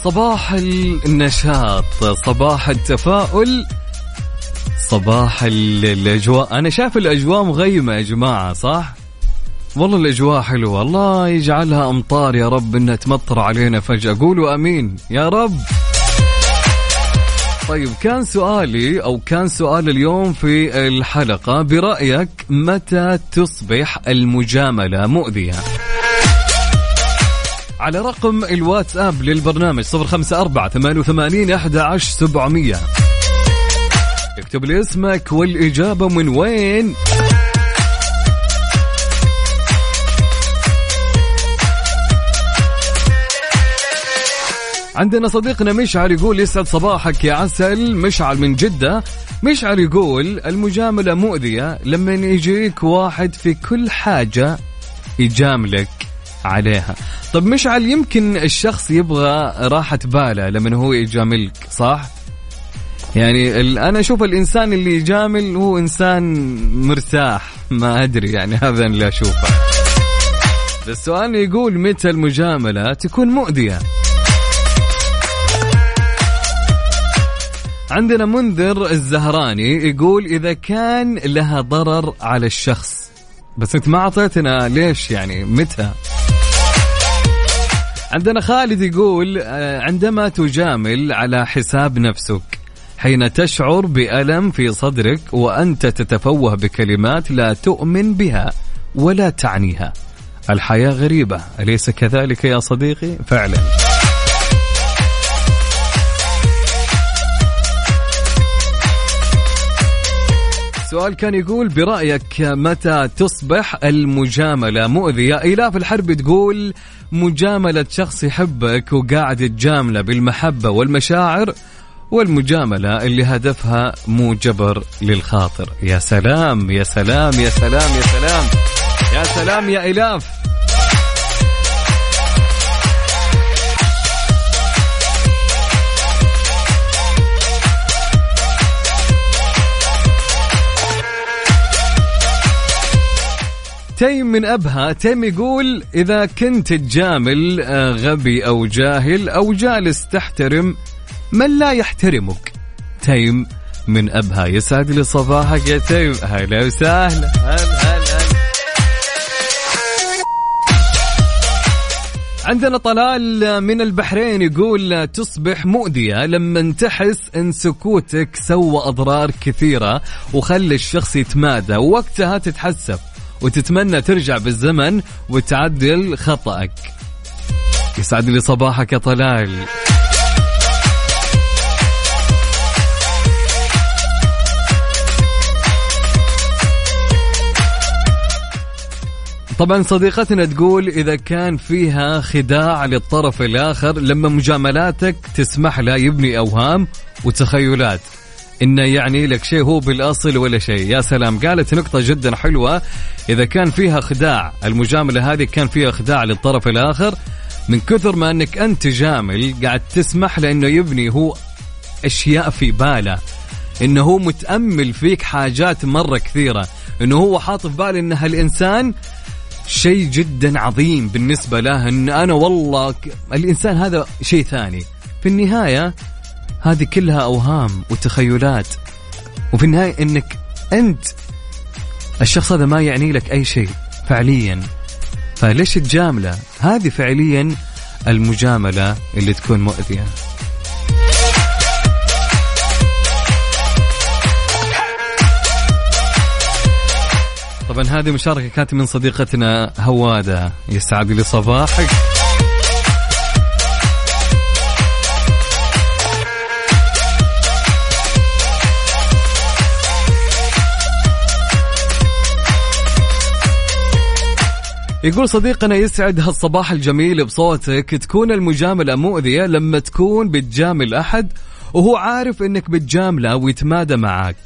صباح النشاط صباح التفاؤل صباح ال- الأجواء. أنا شايف الأجواء مغيمة يا جماعة صح؟ والله الأجواء حلوة. الله يجعلها أمطار يا رب إنها تمطر علينا فجأة. قولوا آمين يا رب. طيب كان سؤالي أو كان سؤال اليوم في الحلقة برأيك متى تصبح المجاملة مؤذية؟ على رقم الواتساب للبرنامج 054 88 11 700 اكتب لي اسمك والإجابة من وين؟ عندنا صديقنا مشعل يقول يسعد صباحك يا عسل. مشعل من جدة. مشعل يقول المجاملة مؤذية لما يجيك واحد في كل حاجة يجاملك عليها. طب مشعل يمكن الشخص يبغى راحة باله لما هو يجاملك صح؟ يعني أنا أشوف الإنسان اللي يجامل هو إنسان مرتاح. ما أدري يعني هذا اللي أشوفه. السؤال يقول متى المجاملة تكون مؤذية؟ عندنا منذر الزهراني يقول إذا كان لها ضرر على الشخص بس أنت ما أعطيتنا ليش يعني متى؟ عندنا خالد يقول آه، عندما تجامل على حساب نفسك حين تشعر بألم في صدرك وأنت تتفوه بكلمات لا تؤمن بها ولا تعنيها. الحياة غريبة أليس كذلك يا صديقي؟ فعلا. السؤال كان يقول برأيك متى تصبح المجاملة مؤذية؟ إلاف الحرب تقول مجاملة شخص يحبك وقاعد يتجامله بالمحبة والمشاعر والمجاملة اللي هدفها مو جبر للخاطر. يا سلام يا سلام يا سلام يا سلام يا سلام يا إلاف تيم من أبها تيم يقول إذا كنت تجامل آه، غبي أو جاهل أو جالس تحترم من لا يحترمك. تيم من أبها. يسعد لي صباحك يا تيم. هلا وسهلا. هلا هلا هلا عندنا طلال من البحرين يقول تصبح مؤذية لما تحس إن سكوتك سوى أضرار كثيرة وخلى الشخص يتمادى ووقتها تتحسف وتتمنى ترجع بالزمن وتعدل خطأك. يسعد لي صباحك يا طلال. طبعا صديقتنا تقول إذا كان فيها خداع للطرف الآخر لما مجاملاتك تسمح له يبني أوهام وتخيلات. إنه يعني لك شيء هو بالأصل ولا شيء. يا سلام قالت نقطة جدا حلوة. إذا كان فيها خداع المجاملة هذه كان فيها خداع للطرف الآخر من كثر ما أنك أنت تجامل قاعد تسمح له أنه يبني هو أشياء في باله. إنه هو متأمل فيك حاجات مرة كثيرة. إنه هو حاط في باله إن هالإنسان شيء جدا عظيم بالنسبة له. إن أنا والله الإنسان هذا شيء ثاني. في النهاية هذه كلها أوهام وتخيلات. وفي النهاية إنك أنت الشخص هذا ما يعني لك أي شيء فعليا. فليش تجامله هذه فعليا المجاملة اللي تكون مؤذية. طبعا هذه مشاركة كانت من صديقتنا هوادة يستعد لي صباحك يقول صديقنا يسعد هالصباح الجميل بصوتك. تكون المجاملة مؤذية لما تكون بتجامل أحد وهو عارف إنك بتجامله ويتمادى معاك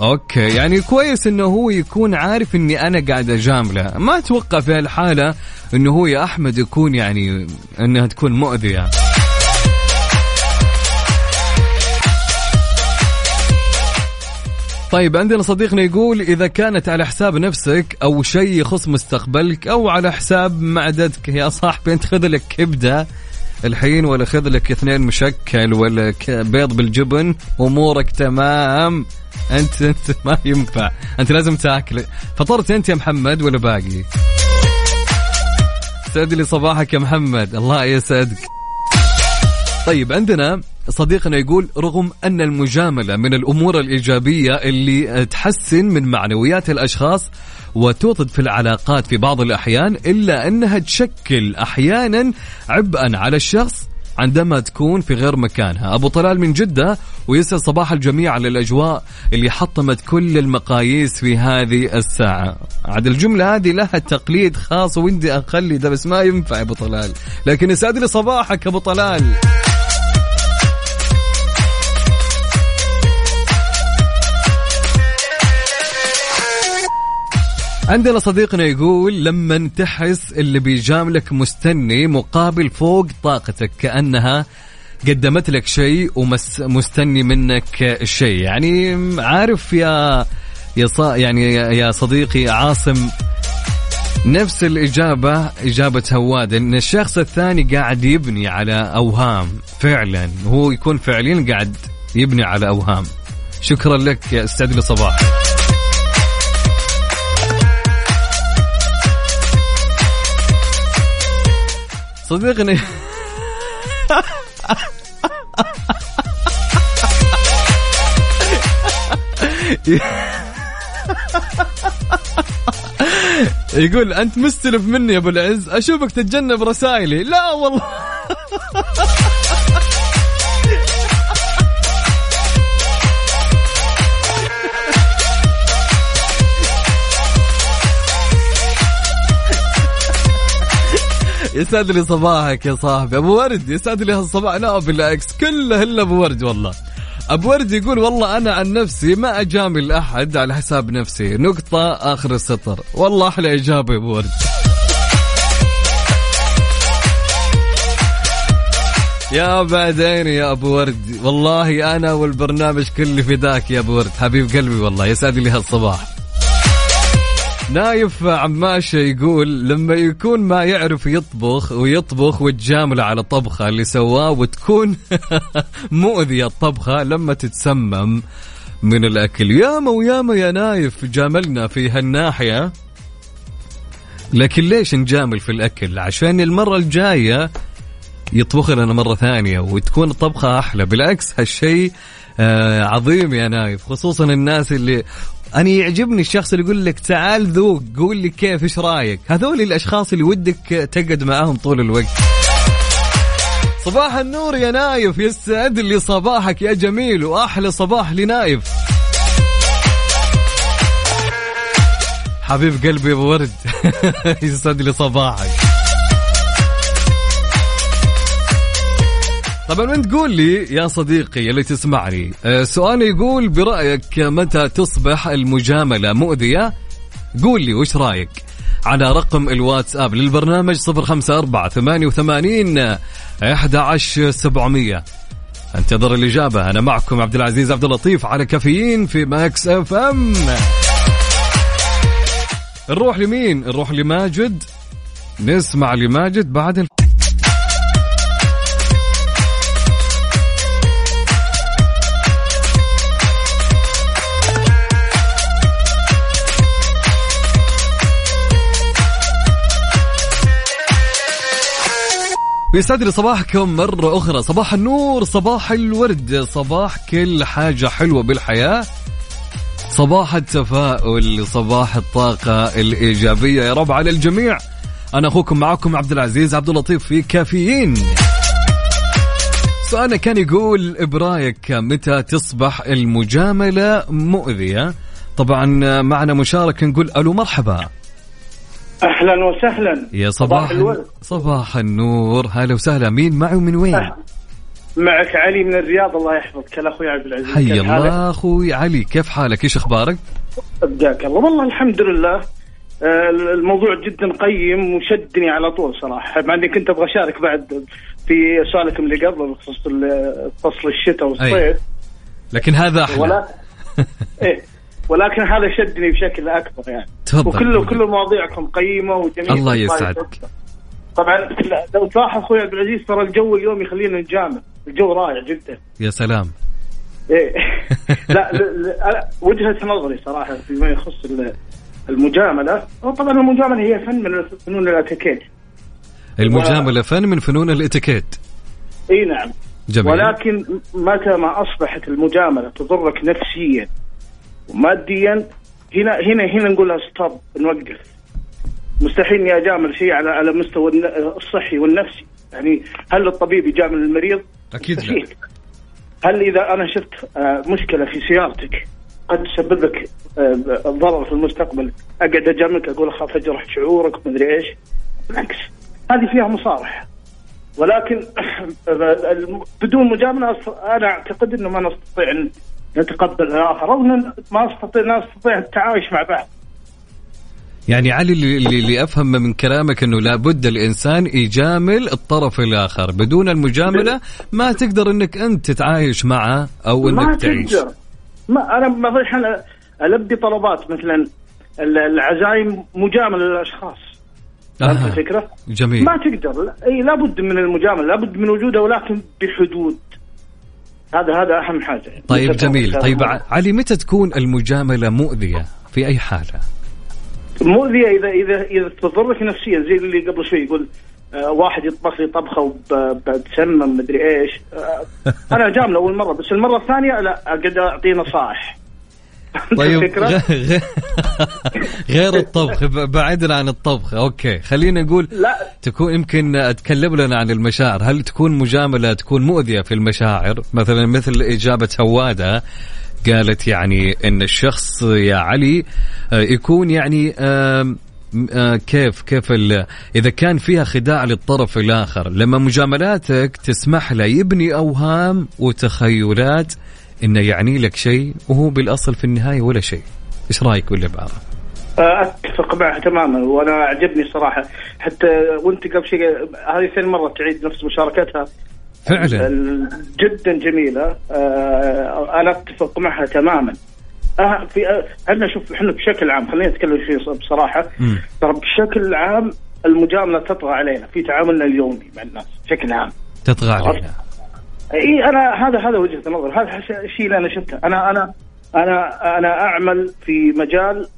أوكي يعني كويس إنه هو يكون عارف إني أنا قاعد أجامله. ما أتوقع في هالحالة إنه هو يا أحمد يكون يعني إنها تكون مؤذية. طيب عندنا صديقنا يقول إذا كانت على حساب نفسك أو شيء يخص مستقبلك أو على حساب معدتك يا صاحبي أنت خذ لك كبدة الحين ولا خذ لك اثنين مشكل ولا بيض بالجبن أمورك تمام. أنت أنت ما ينفع. أنت لازم تاكل. فطرت أنت يا محمد ولا باقي؟ سعد لي صباحك يا محمد. الله يسعدك. طيب عندنا صديقنا يقول رغم أن المجاملة من الأمور الإيجابية اللي تحسن من معنويات الأشخاص وتوطد في العلاقات في بعض الأحيان إلا أنها تشكل أحيانا عبئا على الشخص عندما تكون في غير مكانها. أبو طلال من جدة ويسعد صباح الجميع على الأجواء اللي حطمت كل المقاييس في هذه الساعة. عاد الجملة هذه لها تقليد خاص وإني أخلي ده بس ما ينفع أبو طلال. لكن يسعد لي صباحك أبو طلال. عندنا صديقنا يقول لما تحس اللي بيجاملك مستني مقابل فوق طاقتك كأنها قدمت لك شيء ومستني منك شيء. يعني عارف يا يا يعني يا صديقي عاصم نفس الإجابة إجابة هواد إن الشخص الثاني قاعد يبني على أوهام فعلا. هو يكون فعليا قاعد يبني على أوهام. شكرا لك يا أستاذ لي صباح صديقني يقول أنت مستلف مني يا أبو العز. أشوفك تتجنب رسائلي. لا والله. يسعد لي صباحك يا صاحبي. أبو ورد يسعد لي هالصباح. لا بالعكس كله الا أبو ورد والله. أبو ورد يقول والله أنا عن نفسي ما أجامل أحد على حساب نفسي. نقطة آخر السطر. والله أحلى إجابة يا أبو ورد. يا بعدين يا أبو ورد. والله أنا والبرنامج كله فداك يا أبو ورد. حبيب قلبي والله يسعد لي هالصباح. نايف عماشة يقول لما يكون ما يعرف يطبخ ويطبخ وتجامله على الطبخة اللي سواه وتكون مؤذية الطبخة لما تتسمم من الأكل. ياما وياما يا نايف جاملنا في هالناحية. لكن ليش نجامل في الأكل؟ عشان المرة الجاية يطبخ لنا مرة ثانية وتكون الطبخة أحلى. بالعكس هالشيء آه عظيم يا نايف خصوصا الناس اللي أنا يعجبني الشخص اللي يقول لك تعال ذوق قول لي كيف إيش رأيك؟ هذول الأشخاص اللي ودك تقعد معاهم طول الوقت. صباح النور يا نايف يسعد لي صباحك يا جميل وأحلى صباح لنايف. حبيب قلبي أبو ورد يسعد لي صباحك. طبعا من تقول لي يا صديقي اللي تسمعني؟ آه، سؤال يقول برأيك متى تصبح المجاملة مؤذية؟ قول لي وش رأيك؟ على رقم الواتساب للبرنامج 054 88 11700 انتظر الإجابة. أنا معكم عبد العزيز عبد اللطيف على كافيين في Mix FM. نروح لمين؟ نروح لماجد. نسمع لماجد بعد الف... ويسعد لي صباحكم مرة أخرى. صباح النور صباح الورد صباح كل حاجة حلوة بالحياة. صباح التفاؤل صباح الطاقة الإيجابية. يا رب على الجميع. أنا أخوكم معكم عبد العزيز عبد اللطيف في كافيين. سؤالنا كان يقول برأيك متى تصبح المجاملة مؤذية؟ طبعا معنا مشاركة نقول ألو مرحبا. أهلا وسهلا. يا صباح الورد. صباح النور. هلا وسهلا. مين معي ومن وين؟ معك علي من الرياض الله يحفظك. هلا أخوي عبد العزيز. حي؟ الله أخوي علي. كيف حالك؟ إيش أخبارك؟ أبداك الله. والله الحمد لله. آه، الموضوع جدا قيم وشدني على طول صراحة. مع إني كنت أبغى أشارك بعد في سؤالكم اللي قبل بخصوص فصل الشتاء والصيف. لكن هذا أحلى. ولا إيه. ولكن هذا شدني بشكل أكبر يعني. تفضل. وكل كل مواضيعكم قيمة وجميلة. الله يسعدك. طبعا لو تلاحظ أخوي عبد العزيز ترى الجو اليوم يخلينا نجامل الجو رائع جدا. يا سلام. إيه. لا, لا, وجهة نظري صراحة فيما يخص ال- المجاملة. طبعا المجاملة هي فن من فنون الاتيكيت. المجاملة فن من فنون الاتيكيت. إي نعم. جميل. ولكن متى ما أصبحت المجاملة تضرك نفسيا وماديا هنا هنا هنا نقول لها ستوب نوقف. مستحيل إني أجامل شيء على على مستوى الصحي والنفسي. يعني هل الطبيب يجامل المريض؟ أكيد لا. مستحيل. هل إذا أنا شفت آه، مشكلة في سيارتك قد تسبب لك آه، ضرر في المستقبل أقعد أجاملك أقول أخاف أجرح شعورك مدري إيش. بالعكس هذه فيها مصارحه ولكن الم- بدون مجاملة أنا أعتقد إنه ما نستطيع أن نتقبل الآخر ما نستطيع لا نستطيع التعايش مع بعض. يعني علي اللي, اللي أفهم من كلامك إنه لابد الإنسان يجامل الطرف الآخر. بدون المجاملة ما تقدر إنك أنت تتعايش معه أو ما انك تعيش. تقدر. ما أنا ما أنا ألبي طلبات مثلا ال- العزايم مجاملة للأشخاص. فهمت آه. الفكرة؟ جميل. ما تقدر. إي لابد من المجاملة لابد من وجودها ولكن بحدود. هذا هذا أهم حاجة. طيب جميل. طيب علي متى تكون المجاملة مؤذية؟ في أي حالة؟ مؤذية اذا اذا إذا تضرك نفسيا زي اللي قبل شوي يقول آه واحد يطبخ لي طبخة وب- بتسمم مدري إيش. آه أنا جاملة أول مرة بس المرة الثانية لا أقعد أعطيه نصائح. طيب غير الطبخ ب- بعيدا عن الطبخ. أوكي خلينا نقول لا. تكون يمكن تكلم لنا عن المشاعر. هل تكون مجاملة تكون مؤذية في المشاعر؟ مثلا مثل إجابة هوادة قالت يعني إن الشخص يا علي آه، يكون يعني آه، كيف كيف إذا كان فيها خداع للطرف الآخر لما مجاملاتك تسمح له يبني أوهام وتخيلات إنه يعني لك شيء وهو بالأصل في النهاية ولا شيء. إيش رأيك بالعباره آه، أتفق معها تماما وأنا عجبني صراحة. حتى وأنت قبل شيء هذه ثاني مرة تعيد نفس مشاركتها. فعلا. جدا جميلة. آه، أنا أتفق معها تماما. آه، في آه، إحنا شوف إحنا بشكل عام خلينا نتكلم فيه بصراحة. ترى بشكل عام المجاملة تطغى علينا في تعاملنا اليومي مع الناس بشكل عام. تطغى علينا. إي أنا هذا هذا وجهة النظر. هذا الشيء اللي أنا شفته أنا أنا أنا أنا أعمل في مجال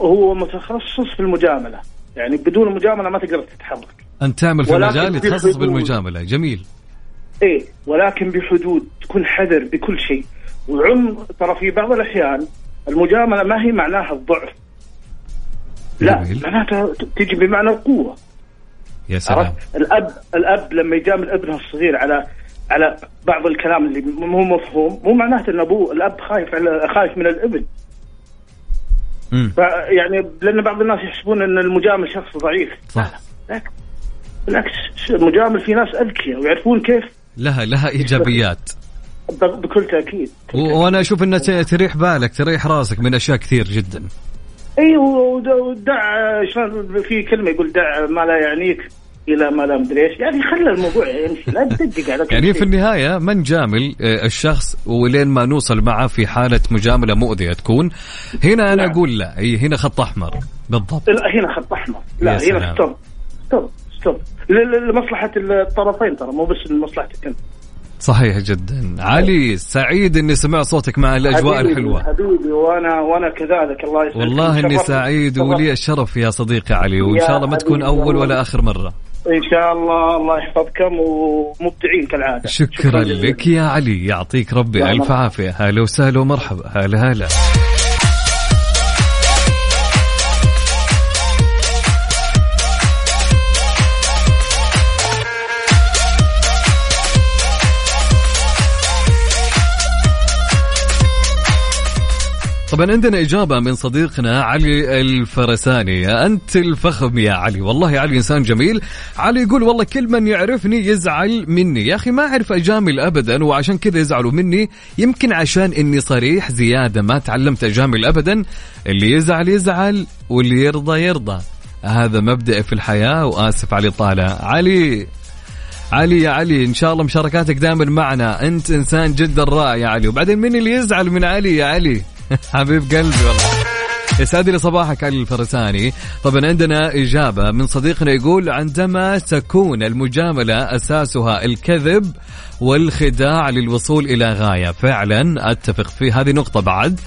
هو متخصص في المجاملة. يعني بدون المجامله ما تقدر تتحرك. أنت تعمل في مجال يتخصص. بالمجاملة. جميل. إيه ولكن بحدود تكون حذر بكل شيء. وعم ترى في بعض الأحيان المجاملة ما هي معناها الضعف. لا جميل. معناتها تجي بمعنى القوة. يا سلام. الاب الأب لما يجامل ابنه الصغير على على بعض الكلام اللي مو مفهوم مو معناته إن أبوه الأب خايف على خايف من الابن. يعني لأن بعض الناس يحسبون إن المجامل شخص ضعيف. صح. بالعكس المجامل في ناس أذكياء ويعرفون كيف. لها لها إيجابيات. بكل تأكيد. وأنا أشوف انها تريح بالك تريح راسك من أشياء كثير جدا. اي ود- ودع شلون في كلمة يقول دع ما لا يعنيك. إلى ما لا مدري إيش. يعني خلى الموضوع يمشي. لا تدقق على يعني. في النهاية ما نجامل آه، الشخص ولين ما نوصل معه في حالة مجاملة مؤذية تكون؟ هنا أنا نعم. أقول لا. هي هنا خط أحمر. بالضبط. لا هنا خط أحمر. لا. هنا stop stop stop لمصلحة الطرفين ترى مو بس لمصلحتك انت صحيح جدا. علي سعيد إني سمع صوتك مع الأجواء حبيبي- الحلوة. حبيبي وأنا وأنا كذلك. الله يسعدك. والله إني سعيد. ولي الشرف يا صديقي علي. وإن شاء الله ما تكون أول. ولا آخر مرة. إن شاء الله الله يحفظكم ومبدعين كالعادة شكرا جزيلا. لك يا علي يعطيك ربي ألف. عافية هلا وسهلا ومرحبا هلا هلا طبعا عندنا إجابة من صديقنا علي الفرساني. أنت الفخم يا علي. والله علي إنسان جميل. علي يقول والله كل من يعرفني يزعل مني. يا أخي ما أعرف أجامل أبدا وعشان كذا يزعلوا مني. يمكن عشان إني صريح زيادة ما تعلمت أجامل أبدا. اللي يزعل يزعل واللي يرضى يرضى. هذا مبدأ في الحياة وآسف علي طالع. علي علي يا علي إن شاء الله مشاركاتك دائما معنا. أنت إنسان جدا رائع يا علي. وبعدين مين اللي يزعل من علي يا علي؟ حبيب قلبي والله. يسعد لي صباحك علي الفرساني. طبعا عندنا إجابة من صديقنا يقول عندما تكون المجاملة أساسها الكذب والخداع للوصول إلى غاية. فعلا أتفق في هذه نقطة بعد.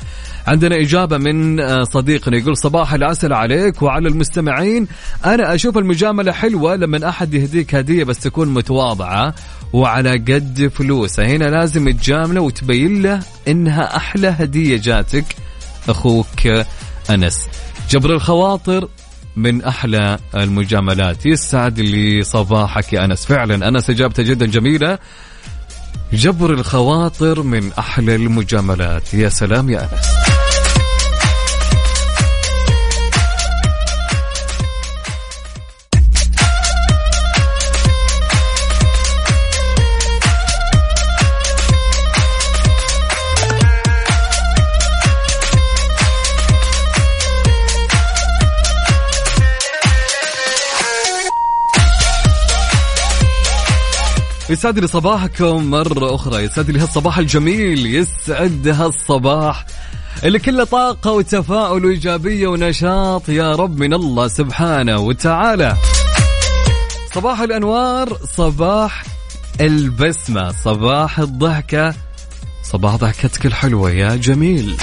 عندنا إجابة من آه، صديقنا يقول صباح العسل عليك وعلى المستمعين. أنا أشوف المجاملة حلوة لما أحد يهديك هدية بس تكون متواضعة وعلى قد فلوسه. هنا لازم تجامله وتبين له إنها أحلى هدية جاتك أخوك أنس. جبر الخواطر من أحلى المجاملات. يسعد لي صباحك يا أنس. فعلا أنس إجابته جدا جميلة. جبر الخواطر من أحلى المجاملات. يا سلام يا أنس. يسعد لي صباحكم مرة أخرى يسعد لي هالصباح الجميل يسعد هالصباح. اللي كله طاقة وتفاؤل وإيجابية ونشاط يا رب من الله سبحانه وتعالى. صباح الأنوار صباح البسمة صباح الضحكة صباح ضحكتك الحلوة يا جميل.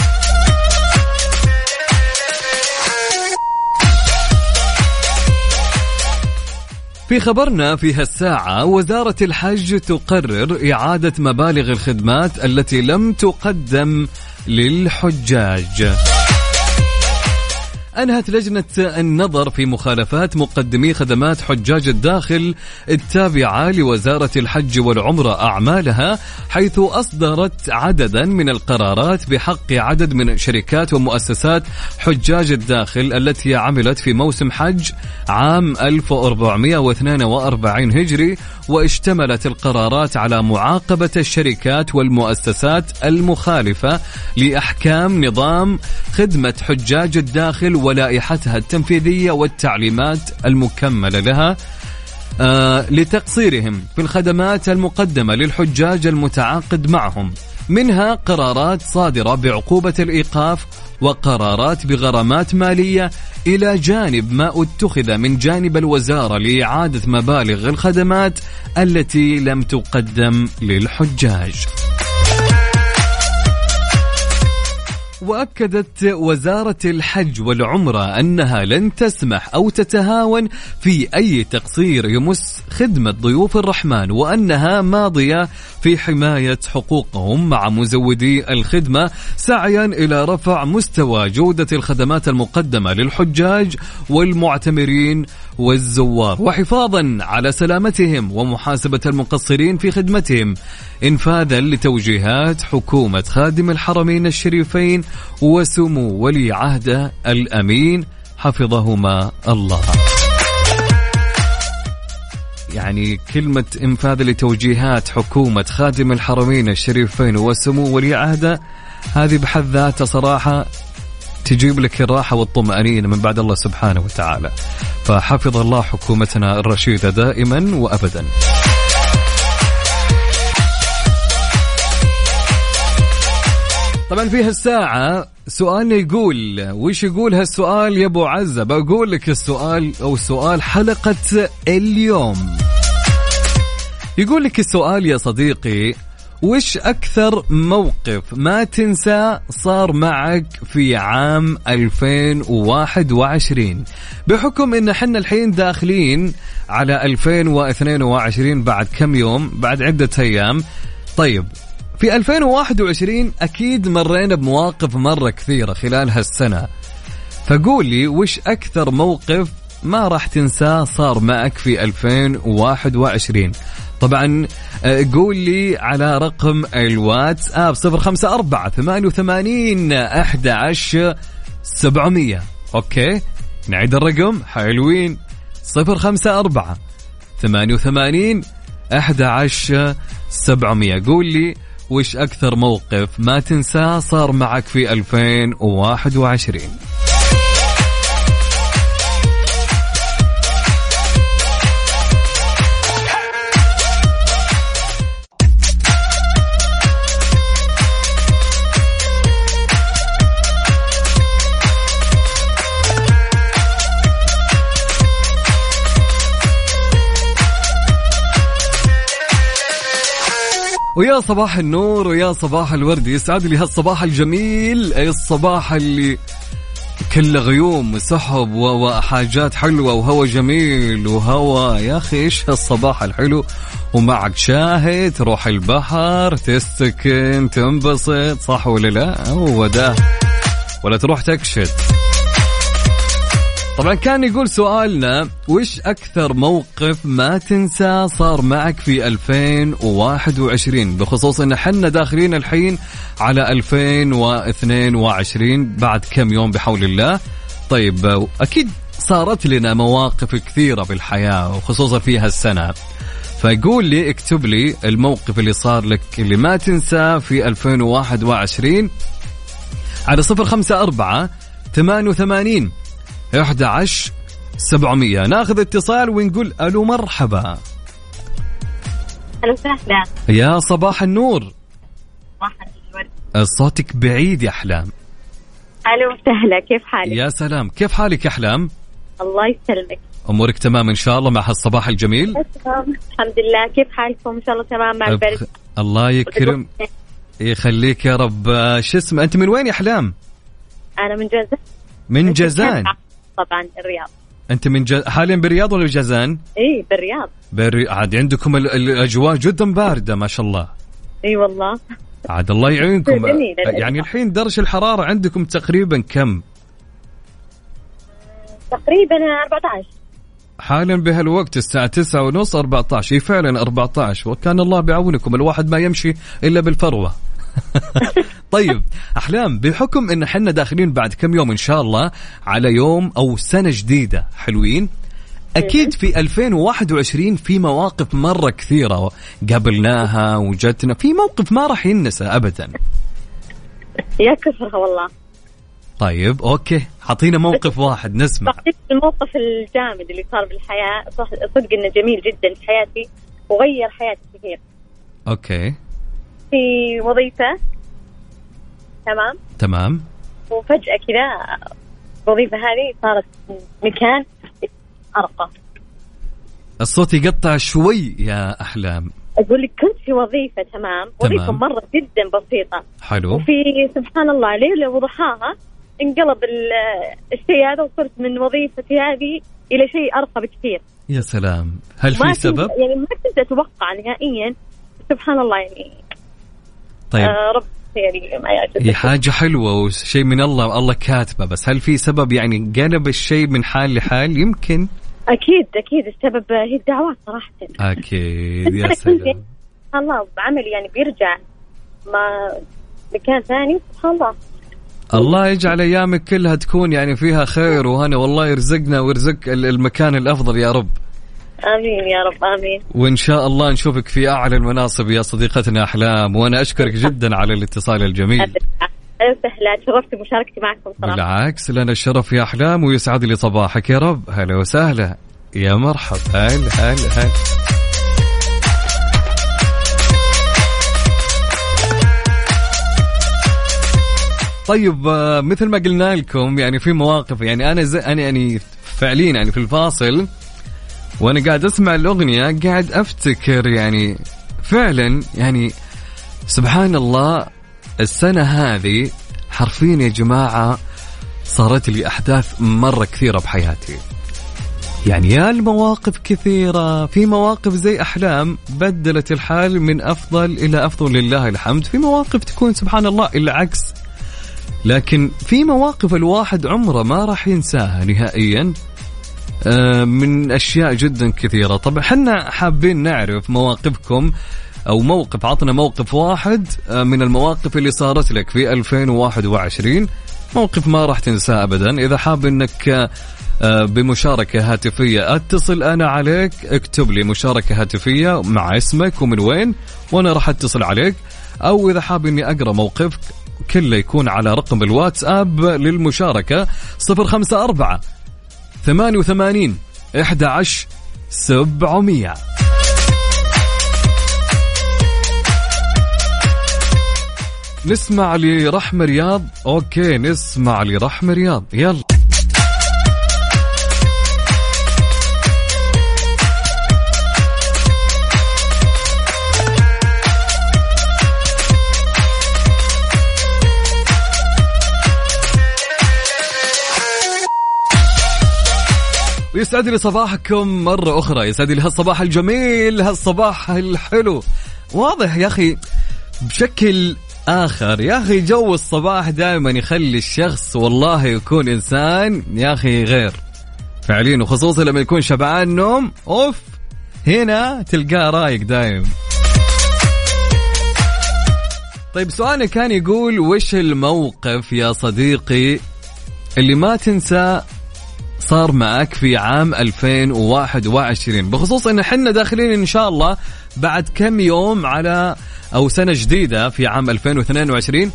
في خبرنا في هالساعة وزارة الحج تقرر إعادة مبالغ الخدمات التي لم تقدم للحجاج. أنهت لجنة النظر في مخالفات مقدمي خدمات حجاج الداخل التابعة لوزارة الحج والعمرة أعمالها حيث أصدرت عددا من القرارات بحق عدد من شركات ومؤسسات حجاج الداخل التي عملت في موسم حج عام 1442 هجري واشتملت القرارات على معاقبة الشركات والمؤسسات المخالفة لأحكام نظام خدمة حجاج الداخل ولائحتها التنفيذية والتعليمات المكملة لها آه لتقصيرهم في الخدمات المقدمة للحجاج المتعاقد معهم منها قرارات صادرة بعقوبة الإيقاف وقرارات بغرامات مالية إلى جانب ما اتخذ من جانب الوزارة لإعادة مبالغ الخدمات التي لم تقدم للحجاج. وأكدت وزارة الحج والعمرة أنها لن تسمح أو تتهاون في أي تقصير يمس خدمة ضيوف الرحمن وأنها ماضية في حماية حقوقهم مع مزودي الخدمة سعيا إلى رفع مستوى جودة الخدمات المقدمة للحجاج والمعتمرين والزوار. وحفاظا على سلامتهم ومحاسبة المقصرين في خدمتهم. انفاذا لتوجيهات حكومة خادم الحرمين الشريفين وسمو ولي عهده الأمين. حفظهما الله. يعني كلمة إنفاذ لتوجيهات حكومة خادم الحرمين الشريفين وسمو ولي عهده هذه بحد ذاتها صراحة تجيب لك الراحة والطمأنينة من بعد الله سبحانه وتعالى. فحفظ الله حكومتنا الرشيدة دائما وأبدا. طبعا في هالساعة سؤالنا يقول وش يقول هالسؤال يا أبو عزة؟ بقول لك السؤال أو سؤال حلقة اليوم. يقول لك السؤال يا صديقي وش أكثر موقف ما تنسى صار معك في عام 2021 بحكم إن حنا الحين داخلين على 2022 بعد كم يوم؟ بعد عدة أيام. طيب في 2021 أكيد مرينا بمواقف مرة كثيرة خلال هالسنة. فقول لي وش أكثر موقف ما راح تنساه صار معك في 2021 طبعا آه، قول لي على رقم الواتس اب صفر خمسة أربعة ثمانية وثمانين أحد عشر سبعمية. Okay؟ نعيد الرقم حلوين. صفر خمسة أربعة ثمانية وثمانين أحد عشر سبعمية. قول لي وش أكثر موقف ما تنساه صار معك في 2021 ويا صباح النور ويا صباح الورد. يسعد لي هالصباح الجميل الصباح اللي كله غيوم وسحب وحاجات حلوة وهوا جميل وهوا. يا أخي إيش هالصباح الحلو؟ ومعك شاهي تروح البحر تستكن تنبسط صح ولا لا؟ هو ده ولا تروح تكشت. طبعا كان يقول سؤالنا وش أكثر موقف ما تنسى صار معك في 2021 بخصوص أن حنا داخلين الحين على 2022 بعد كم يوم بحول الله. طيب أكيد صارت لنا مواقف كثيرة بالحياة وخصوصا في هالسنة. فيقول لي اكتب لي الموقف اللي صار لك اللي ما تنساه في 2021 على صفر خمسة أربعة ثمانية وثمانين. 11 700 ناخذ اتصال ونقول ألو مرحبا. وسهلا يا صباح النور. صباح الورد صوتك بعيد يا أحلام. أهلا وسهلا كيف حالك؟ يا سلام. كيف حالك يا أحلام؟ الله يسلمك. أمورك تمام إن شاء الله مع هالصباح الجميل؟ الحمد لله. كيف حالكم؟ إن شاء الله تمام مع البرد. أبخ... الله يكرم. يخليك يا رب. آه، شو اسمه أنت من وين يا أحلام؟ أنا من جازان. من جازان. طبعا الرياض. أنت من ج... حاليا بالرياض ولا بجازان إي بالرياض. بالري... عاد عندكم ال... الأجواء جدا باردة ما شاء الله. إي والله. عاد الله يعينكم. يعني الحين درجة الحرارة عندكم تقريبا كم؟ تقريبا 14 حالا بهالوقت الساعة تسعة ونص 14 هي فعلا 14 وكان الله بعونكم الواحد ما يمشي إلا بالفروة. طيب أحلام بحكم أن حنا داخلين بعد كم يوم إن شاء الله على يوم أو سنة جديدة حلوين؟ أكيد في 2021 في مواقف مرة كثيرة قابلناها وجتنا في موقف ما راح ينسى أبدا. يا كثرها والله. طيب okay حطينا موقف واحد نسمع. صحيح الموقف الجامد اللي صار بالحياة صح صدق إنه جميل جدا في حياتي وغير حياتي كثير. Okay. في وظيفة. تمام. تمام. وفجأة كذا الوظيفة هذه صارت مكان أرقى. الصوت يقطع شوي يا أحلام. أقول لك كنت في وظيفة تمام. وظيفة مرة جدا بسيطة. حلو. وفي سبحان الله ليلة وضحاها انقلب ال- الشيء هذا وصرت من وظيفتي هذه إلى شيء أرقى بكثير. يا سلام. هل في سبب؟ يعني ما كنت أتوقع نهائيا. سبحان الله يعني طيب. آه رب يعني هي حاجة حلوة وشيء من الله الله كاتبة بس هل في سبب يعني قلب الشيء من حال لحال؟ يمكن. أكيد أكيد. السبب هي الدعوات صراحة. أكيد يا سلام. الله بعمل يعني بيرجع ما مكان ثاني سبحان الله. الله يجعل أيامك كلها تكون يعني فيها خير وهنا والله يرزقنا ويرزق ال- المكان الأفضل يا رب. آمين يا رب آمين. وإن شاء الله نشوفك في أعلى المناصب يا صديقتنا أحلام وأنا أشكرك جدا على الاتصال الجميل. أهلا وسهلا تشرفت بمشاركتي معكم صراحة. بالعكس لنا الشرف يا أحلام ويسعد لي صباحك يا رب. هلا وسهلا. يا مرحب هلا هلا هلا. طيب آه، مثل ما قلنا لكم يعني في مواقف يعني أنا زي أنا يعني فعليا يعني في الفاصل وأنا قاعد أسمع الأغنية قاعد أفتكر يعني فعلا يعني سبحان الله السنة هذه حرفيا يا جماعة صارت لي أحداث مرة كثيرة بحياتي. يعني يا المواقف كثيرة في مواقف زي أحلام بدلت الحال من أفضل إلى أفضل لله الحمد. في مواقف تكون سبحان الله العكس لكن في مواقف الواحد عمره ما راح ينساها نهائيا. من أشياء جدا كثيرة. طبعا إحنا حابين نعرف مواقفكم أو موقف عطنا موقف واحد آه، من المواقف اللي صارت لك في 2021 موقف ما راح تنساه ابدا. إذا حاب إنك آه، آه، بمشاركة هاتفية أتصل أنا عليك اكتب لي مشاركة هاتفية مع اسمك ومن وين وأنا راح أتصل عليك. أو إذا حاب إني أقرأ موقفك كله يكون على رقم الواتساب للمشاركة 054 88 11 700 نسمع لرحمة رياض. أوكي نسمع لرحمة رياض. يلا. ويسعد لي صباحكم مرة أخرى. يسعد لي هالصباح الجميل هالصباح الحلو. واضح يا أخي بشكل آخر. يا أخي جو الصباح دائما يخلي الشخص والله يكون إنسان يا أخي غير. فعليا وخصوصا لما يكون شبعان نوم أوف هنا تلقاه رايق دايم. طيب سؤالنا كان يقول وش الموقف يا صديقي اللي ما تنسى صار معك في عام 2021 بخصوص إن إحنا داخلين إن شاء الله بعد كم يوم على أو سنة جديدة في عام 2022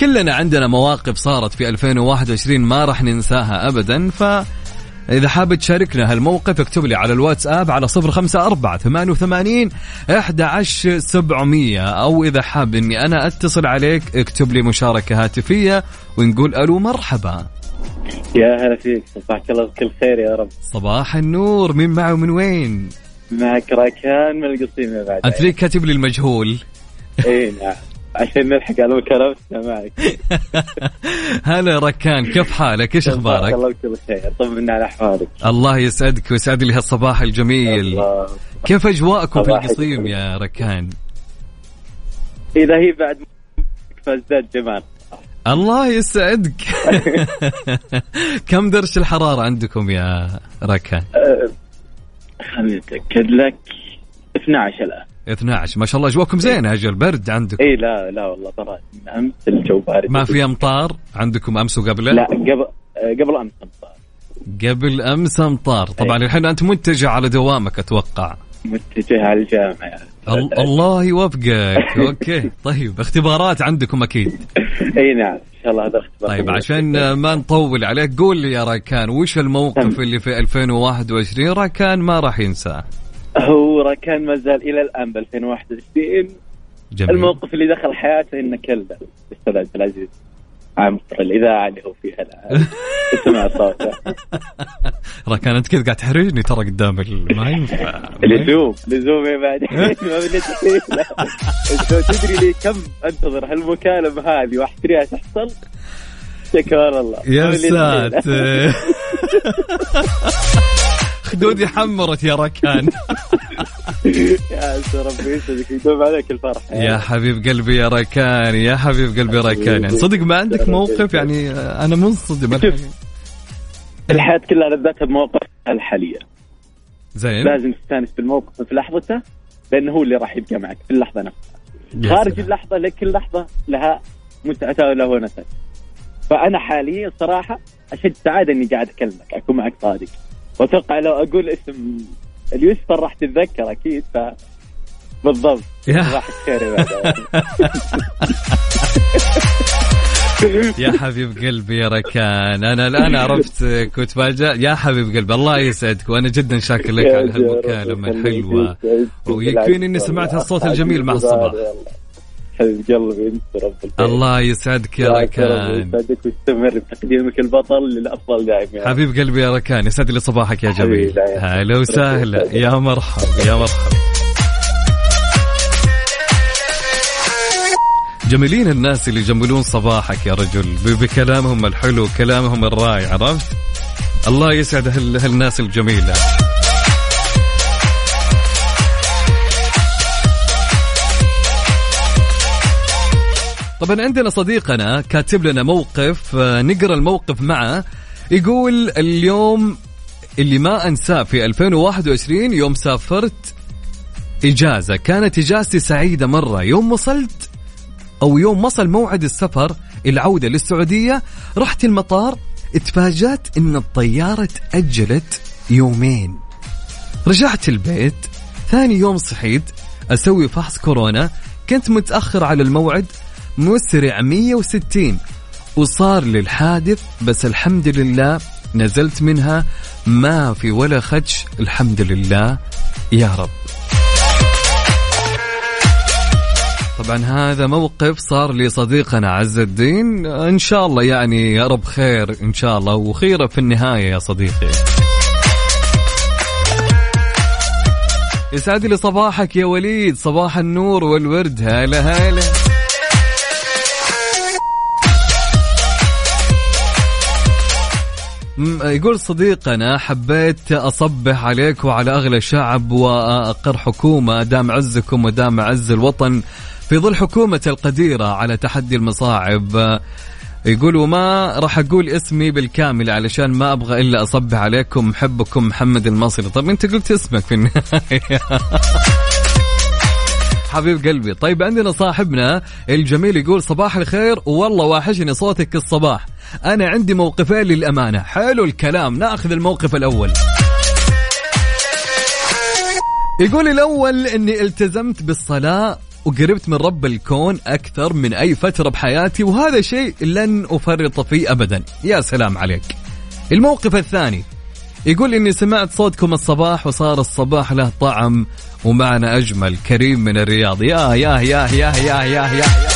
كلنا عندنا مواقف صارت في 2021 ما راح ننساها ابدا. ف إذا حاب تشاركنا هالموقف اكتب لي على الواتساب على صفر خمسة أربعة ثمانية وثمانين أحد سبعمية. أو إذا حاب إني أنا أتصل عليك اكتب لي مشاركة هاتفية ونقول ألو مرحبا. يا هلا فيك صباحك الله بكل خير يا رب صباح النور مين معي ومن وين؟ معك راكان من القصيم يا بعد أنت ليه كاتب لي المجهول؟ إي نعم عشان نلحق على المكالمة معك هلا ركان كيف حالك؟ إيش أخبارك؟ الله بكل خير طمنا على أحوالك الله يسعدك ويسعد لي هالصباح الجميل الله. كيف أجواءكم في القصيم. يا ركان؟ إذا هي بعد فازداد جمال الله يسعدك كم درجة الحرارة عندكم يا ركان؟ خليني أتأكد لك 12 الآن 12 ما شاء الله أجواءكم زينة أجل برد عندكم إي لا لا والله ترى من أمس الجو بارد ما في أمطار عندكم أمس وقبله؟ لا قبل أه، قبل أمس أمطار. قبل أمس أمطار طبعا. الحين أنت متجه على دوامك أتوقع متجه على الجامعة. أل- الله يوفقك. Okay. طيب اختبارات عندكم أكيد. إي نعم إن شاء الله هذا اختبار. طيب عشان ما نطول عليك قول لي يا راكان وش الموقف اللي في 2021 راكان ما راح ينساه هو راكان ما زال إلى الآن ب 2021 جميل. الموقف اللي دخل حياته إنه كلب. الاستاذ عبد العزيز. عنبر الاذاعه اللي هو فيها الان اسمع صوته راكان انت كذا قاعد تحرجني ترى قدام ما ينفع لزوم لزوم يا بعدين ما تدري لي كم أنتظر هالمكالمة هذه واحتريها تحصل؟ شكرا الله. يا. ساتر. خدودي حمرت يا راكان يا ربي يسعدك يدوم عليك الفرح. يا حبيب قلبي يا راكان يا حبيب قلبي راكان يعني صدق ما عندك موقف يعني أنا منصدم. الحياة كلها لذاتها بمواقفها الحالية. زين. لازم تستانس بالموقف في لحظته لأنه هو اللي راح يبقى معك في اللحظة نفسها. خارج. اللحظة لكل لحظة لها متعتها وله ونسها فأنا حاليا صراحة أشد سعادة إني قاعد أكلمك أكون معك صادق. وأتوقع لو أقول اسم اليسفر راح تتذكر أكيد ف بالضبط. يا. حبيب قلبي يا ركان. أنا الآن عرفت كنت يا حبيب قلبي الله يسعدك وأنا جدا شاكر لك على هالمكالمة الحلوة. ويكفيني إني سمعت هالصوت الجميل مع الصباح. حبيب قلبي انت رب. الله يسعدك يا ركان. يسعدك ويستمر بتقديمك البطل للأفضل دائما. حبيب قلبي يا ركان يسعد لي صباحك يا جميل. هلا وسهلا. يا مرحب يا مرحب جميلين الناس اللي يجملون صباحك يا رجل بكلامهم الحلو كلامهم الرائع عرفت؟ الله يسعد هال- هالناس الجميلة. طبعا عندنا صديقنا كاتب لنا موقف آه، نقرأ الموقف معه. يقول اليوم اللي ما أنساه في 2021 يوم سافرت إجازة. كانت إجازتي سعيدة مرة. يوم وصلت أو يوم وصل موعد السفر العوده للسعودية رحت المطار اتفاجأت إن الطيارة تأجلت يومين. رجعت البيت ثاني يوم صحيت أسوي فحص كورونا. كنت متأخر على الموعد مسرع 160 وصار لي الحادث بس الحمد لله نزلت منها. ما في ولا خدش الحمد لله. يا رب. طبعا هذا موقف صار لصديقنا عز الدين. إن شاء الله يعني يا رب خير إن شاء الله. وخيرة في النهاية يا صديقي. يسعد لي صباحك يا وليد. صباح النور والورد. هلا هلا. يقول صديقنا حبيت أصبح عليك وعلى أغلى الشعب وأقر حكومة دام عزكم ودام عز الوطن في ظل حكومة القديرة على تحدي المصاعب. يقول وما راح أقول اسمي بالكامل علشان ما أبغى إلا أصبح عليكم محبكم محمد المصري. طب أنت قلت اسمك في النهاية. حبيب قلبي. طيب عندنا صاحبنا الجميل يقول صباح الخير والله واحشني صوتك الصباح. أنا عندي موقفين للأمانة. حلو الكلام ناخذ الموقف الأول. يقول الأول إني التزمت بالصلاة وقربت من رب الكون أكثر من أي فترة بحياتي وهذا شيء لن أفرط فيه ابدا. يا سلام عليك. الموقف الثاني يقول إني سمعت صوتكم الصباح وصار الصباح له طعم ومعنا أجمل كريم من الرياض. يا يا يا يا يا يا يا, يا, يا, يا.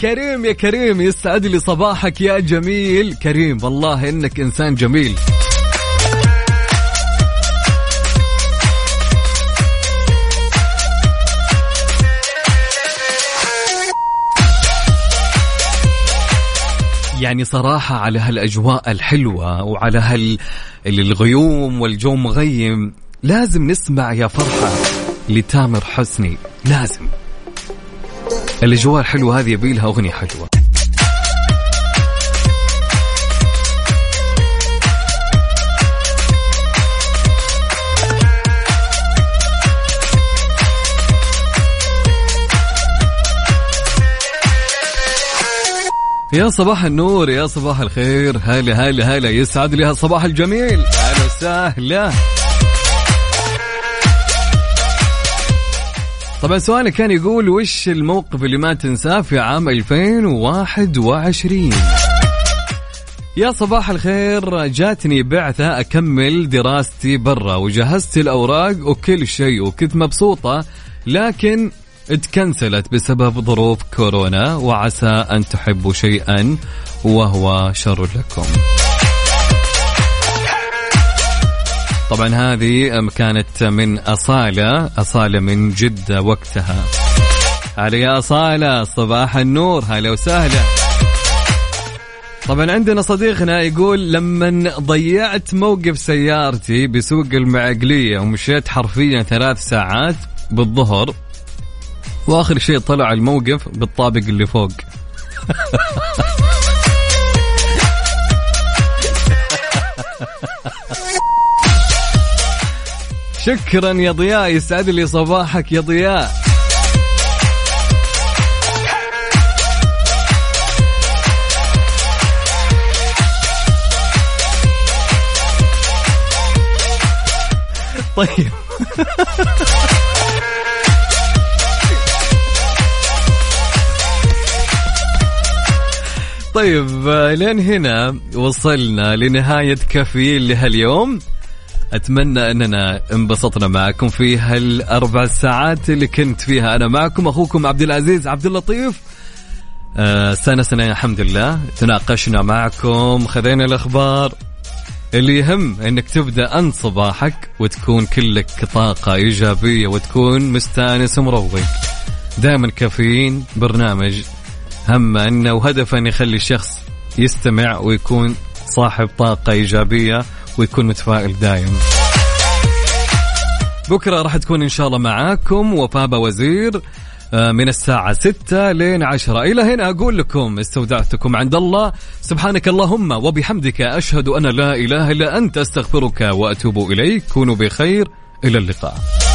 كريم يا كريم يسعد لي صباحك يا جميل. كريم والله إنك إنسان جميل. يعني صراحة على هالأجواء الحلوة وعلى هال الغيوم والجو مغيم لازم نسمع يا فرحة لتامر حسني لازم. الأجواء الحلوة هذه يبي لها أغنية حلوة. يا صباح النور يا صباح الخير. هلا هلا هلا. يسعد لي هالصباح الجميل. أهلا وسهلا. طبعا سؤالك كان يقول وش الموقف اللي ما تنساه في عام 2021 يا صباح الخير جاتني بعثة أكمل دراستي برا وجهزت الأوراق وكل شيء وكنت مبسوطة لكن اتكنسلت بسبب ظروف كورونا وعسى أن تحبوا شيئا وهو شر لكم. طبعا هذه كانت من أصالة أصالة من جدة وقتها. هلا يا أصالة صباح النور هلا وسهلا. طبعا عندنا صديقنا يقول لما ضيعت موقف سيارتي بسوق المعقلية ومشيت حرفيا ثلاث ساعات بالظهر واخر شيء طلع الموقف بالطابق اللي فوق. شكرا يا ضياء يسعد لي صباحك يا ضياء. طيب. طيب لين هنا وصلنا لنهاية كافيين لهاليوم. أتمنى أننا انبسطنا معكم في هالأربع ساعات اللي كنت فيها أنا معكم أخوكم عبد العزيز عبد اللطيف. آه سنة سنة الحمد لله. تناقشنا معكم خذينا الأخبار. اللي يهم إنك تبدأ انت صباحك وتكون كلك طاقة إيجابية وتكون مستأنس ومروق. دائما كافيين برنامج هم إنه وهدفه ان يخلي الشخص يستمع ويكون صاحب طاقة إيجابية ويكون متفائل دايم. بكرة راح تكون إن شاء الله معاكم وفاء وزير آه، من الساعة 6 لين 10 إلى هنا أقول لكم استودعتكم عند الله. سبحانك اللهم وبحمدك أشهد أن لا إله إلا أنت أستغفرك وأتوب إليك. كونوا بخير. إلى اللقاء.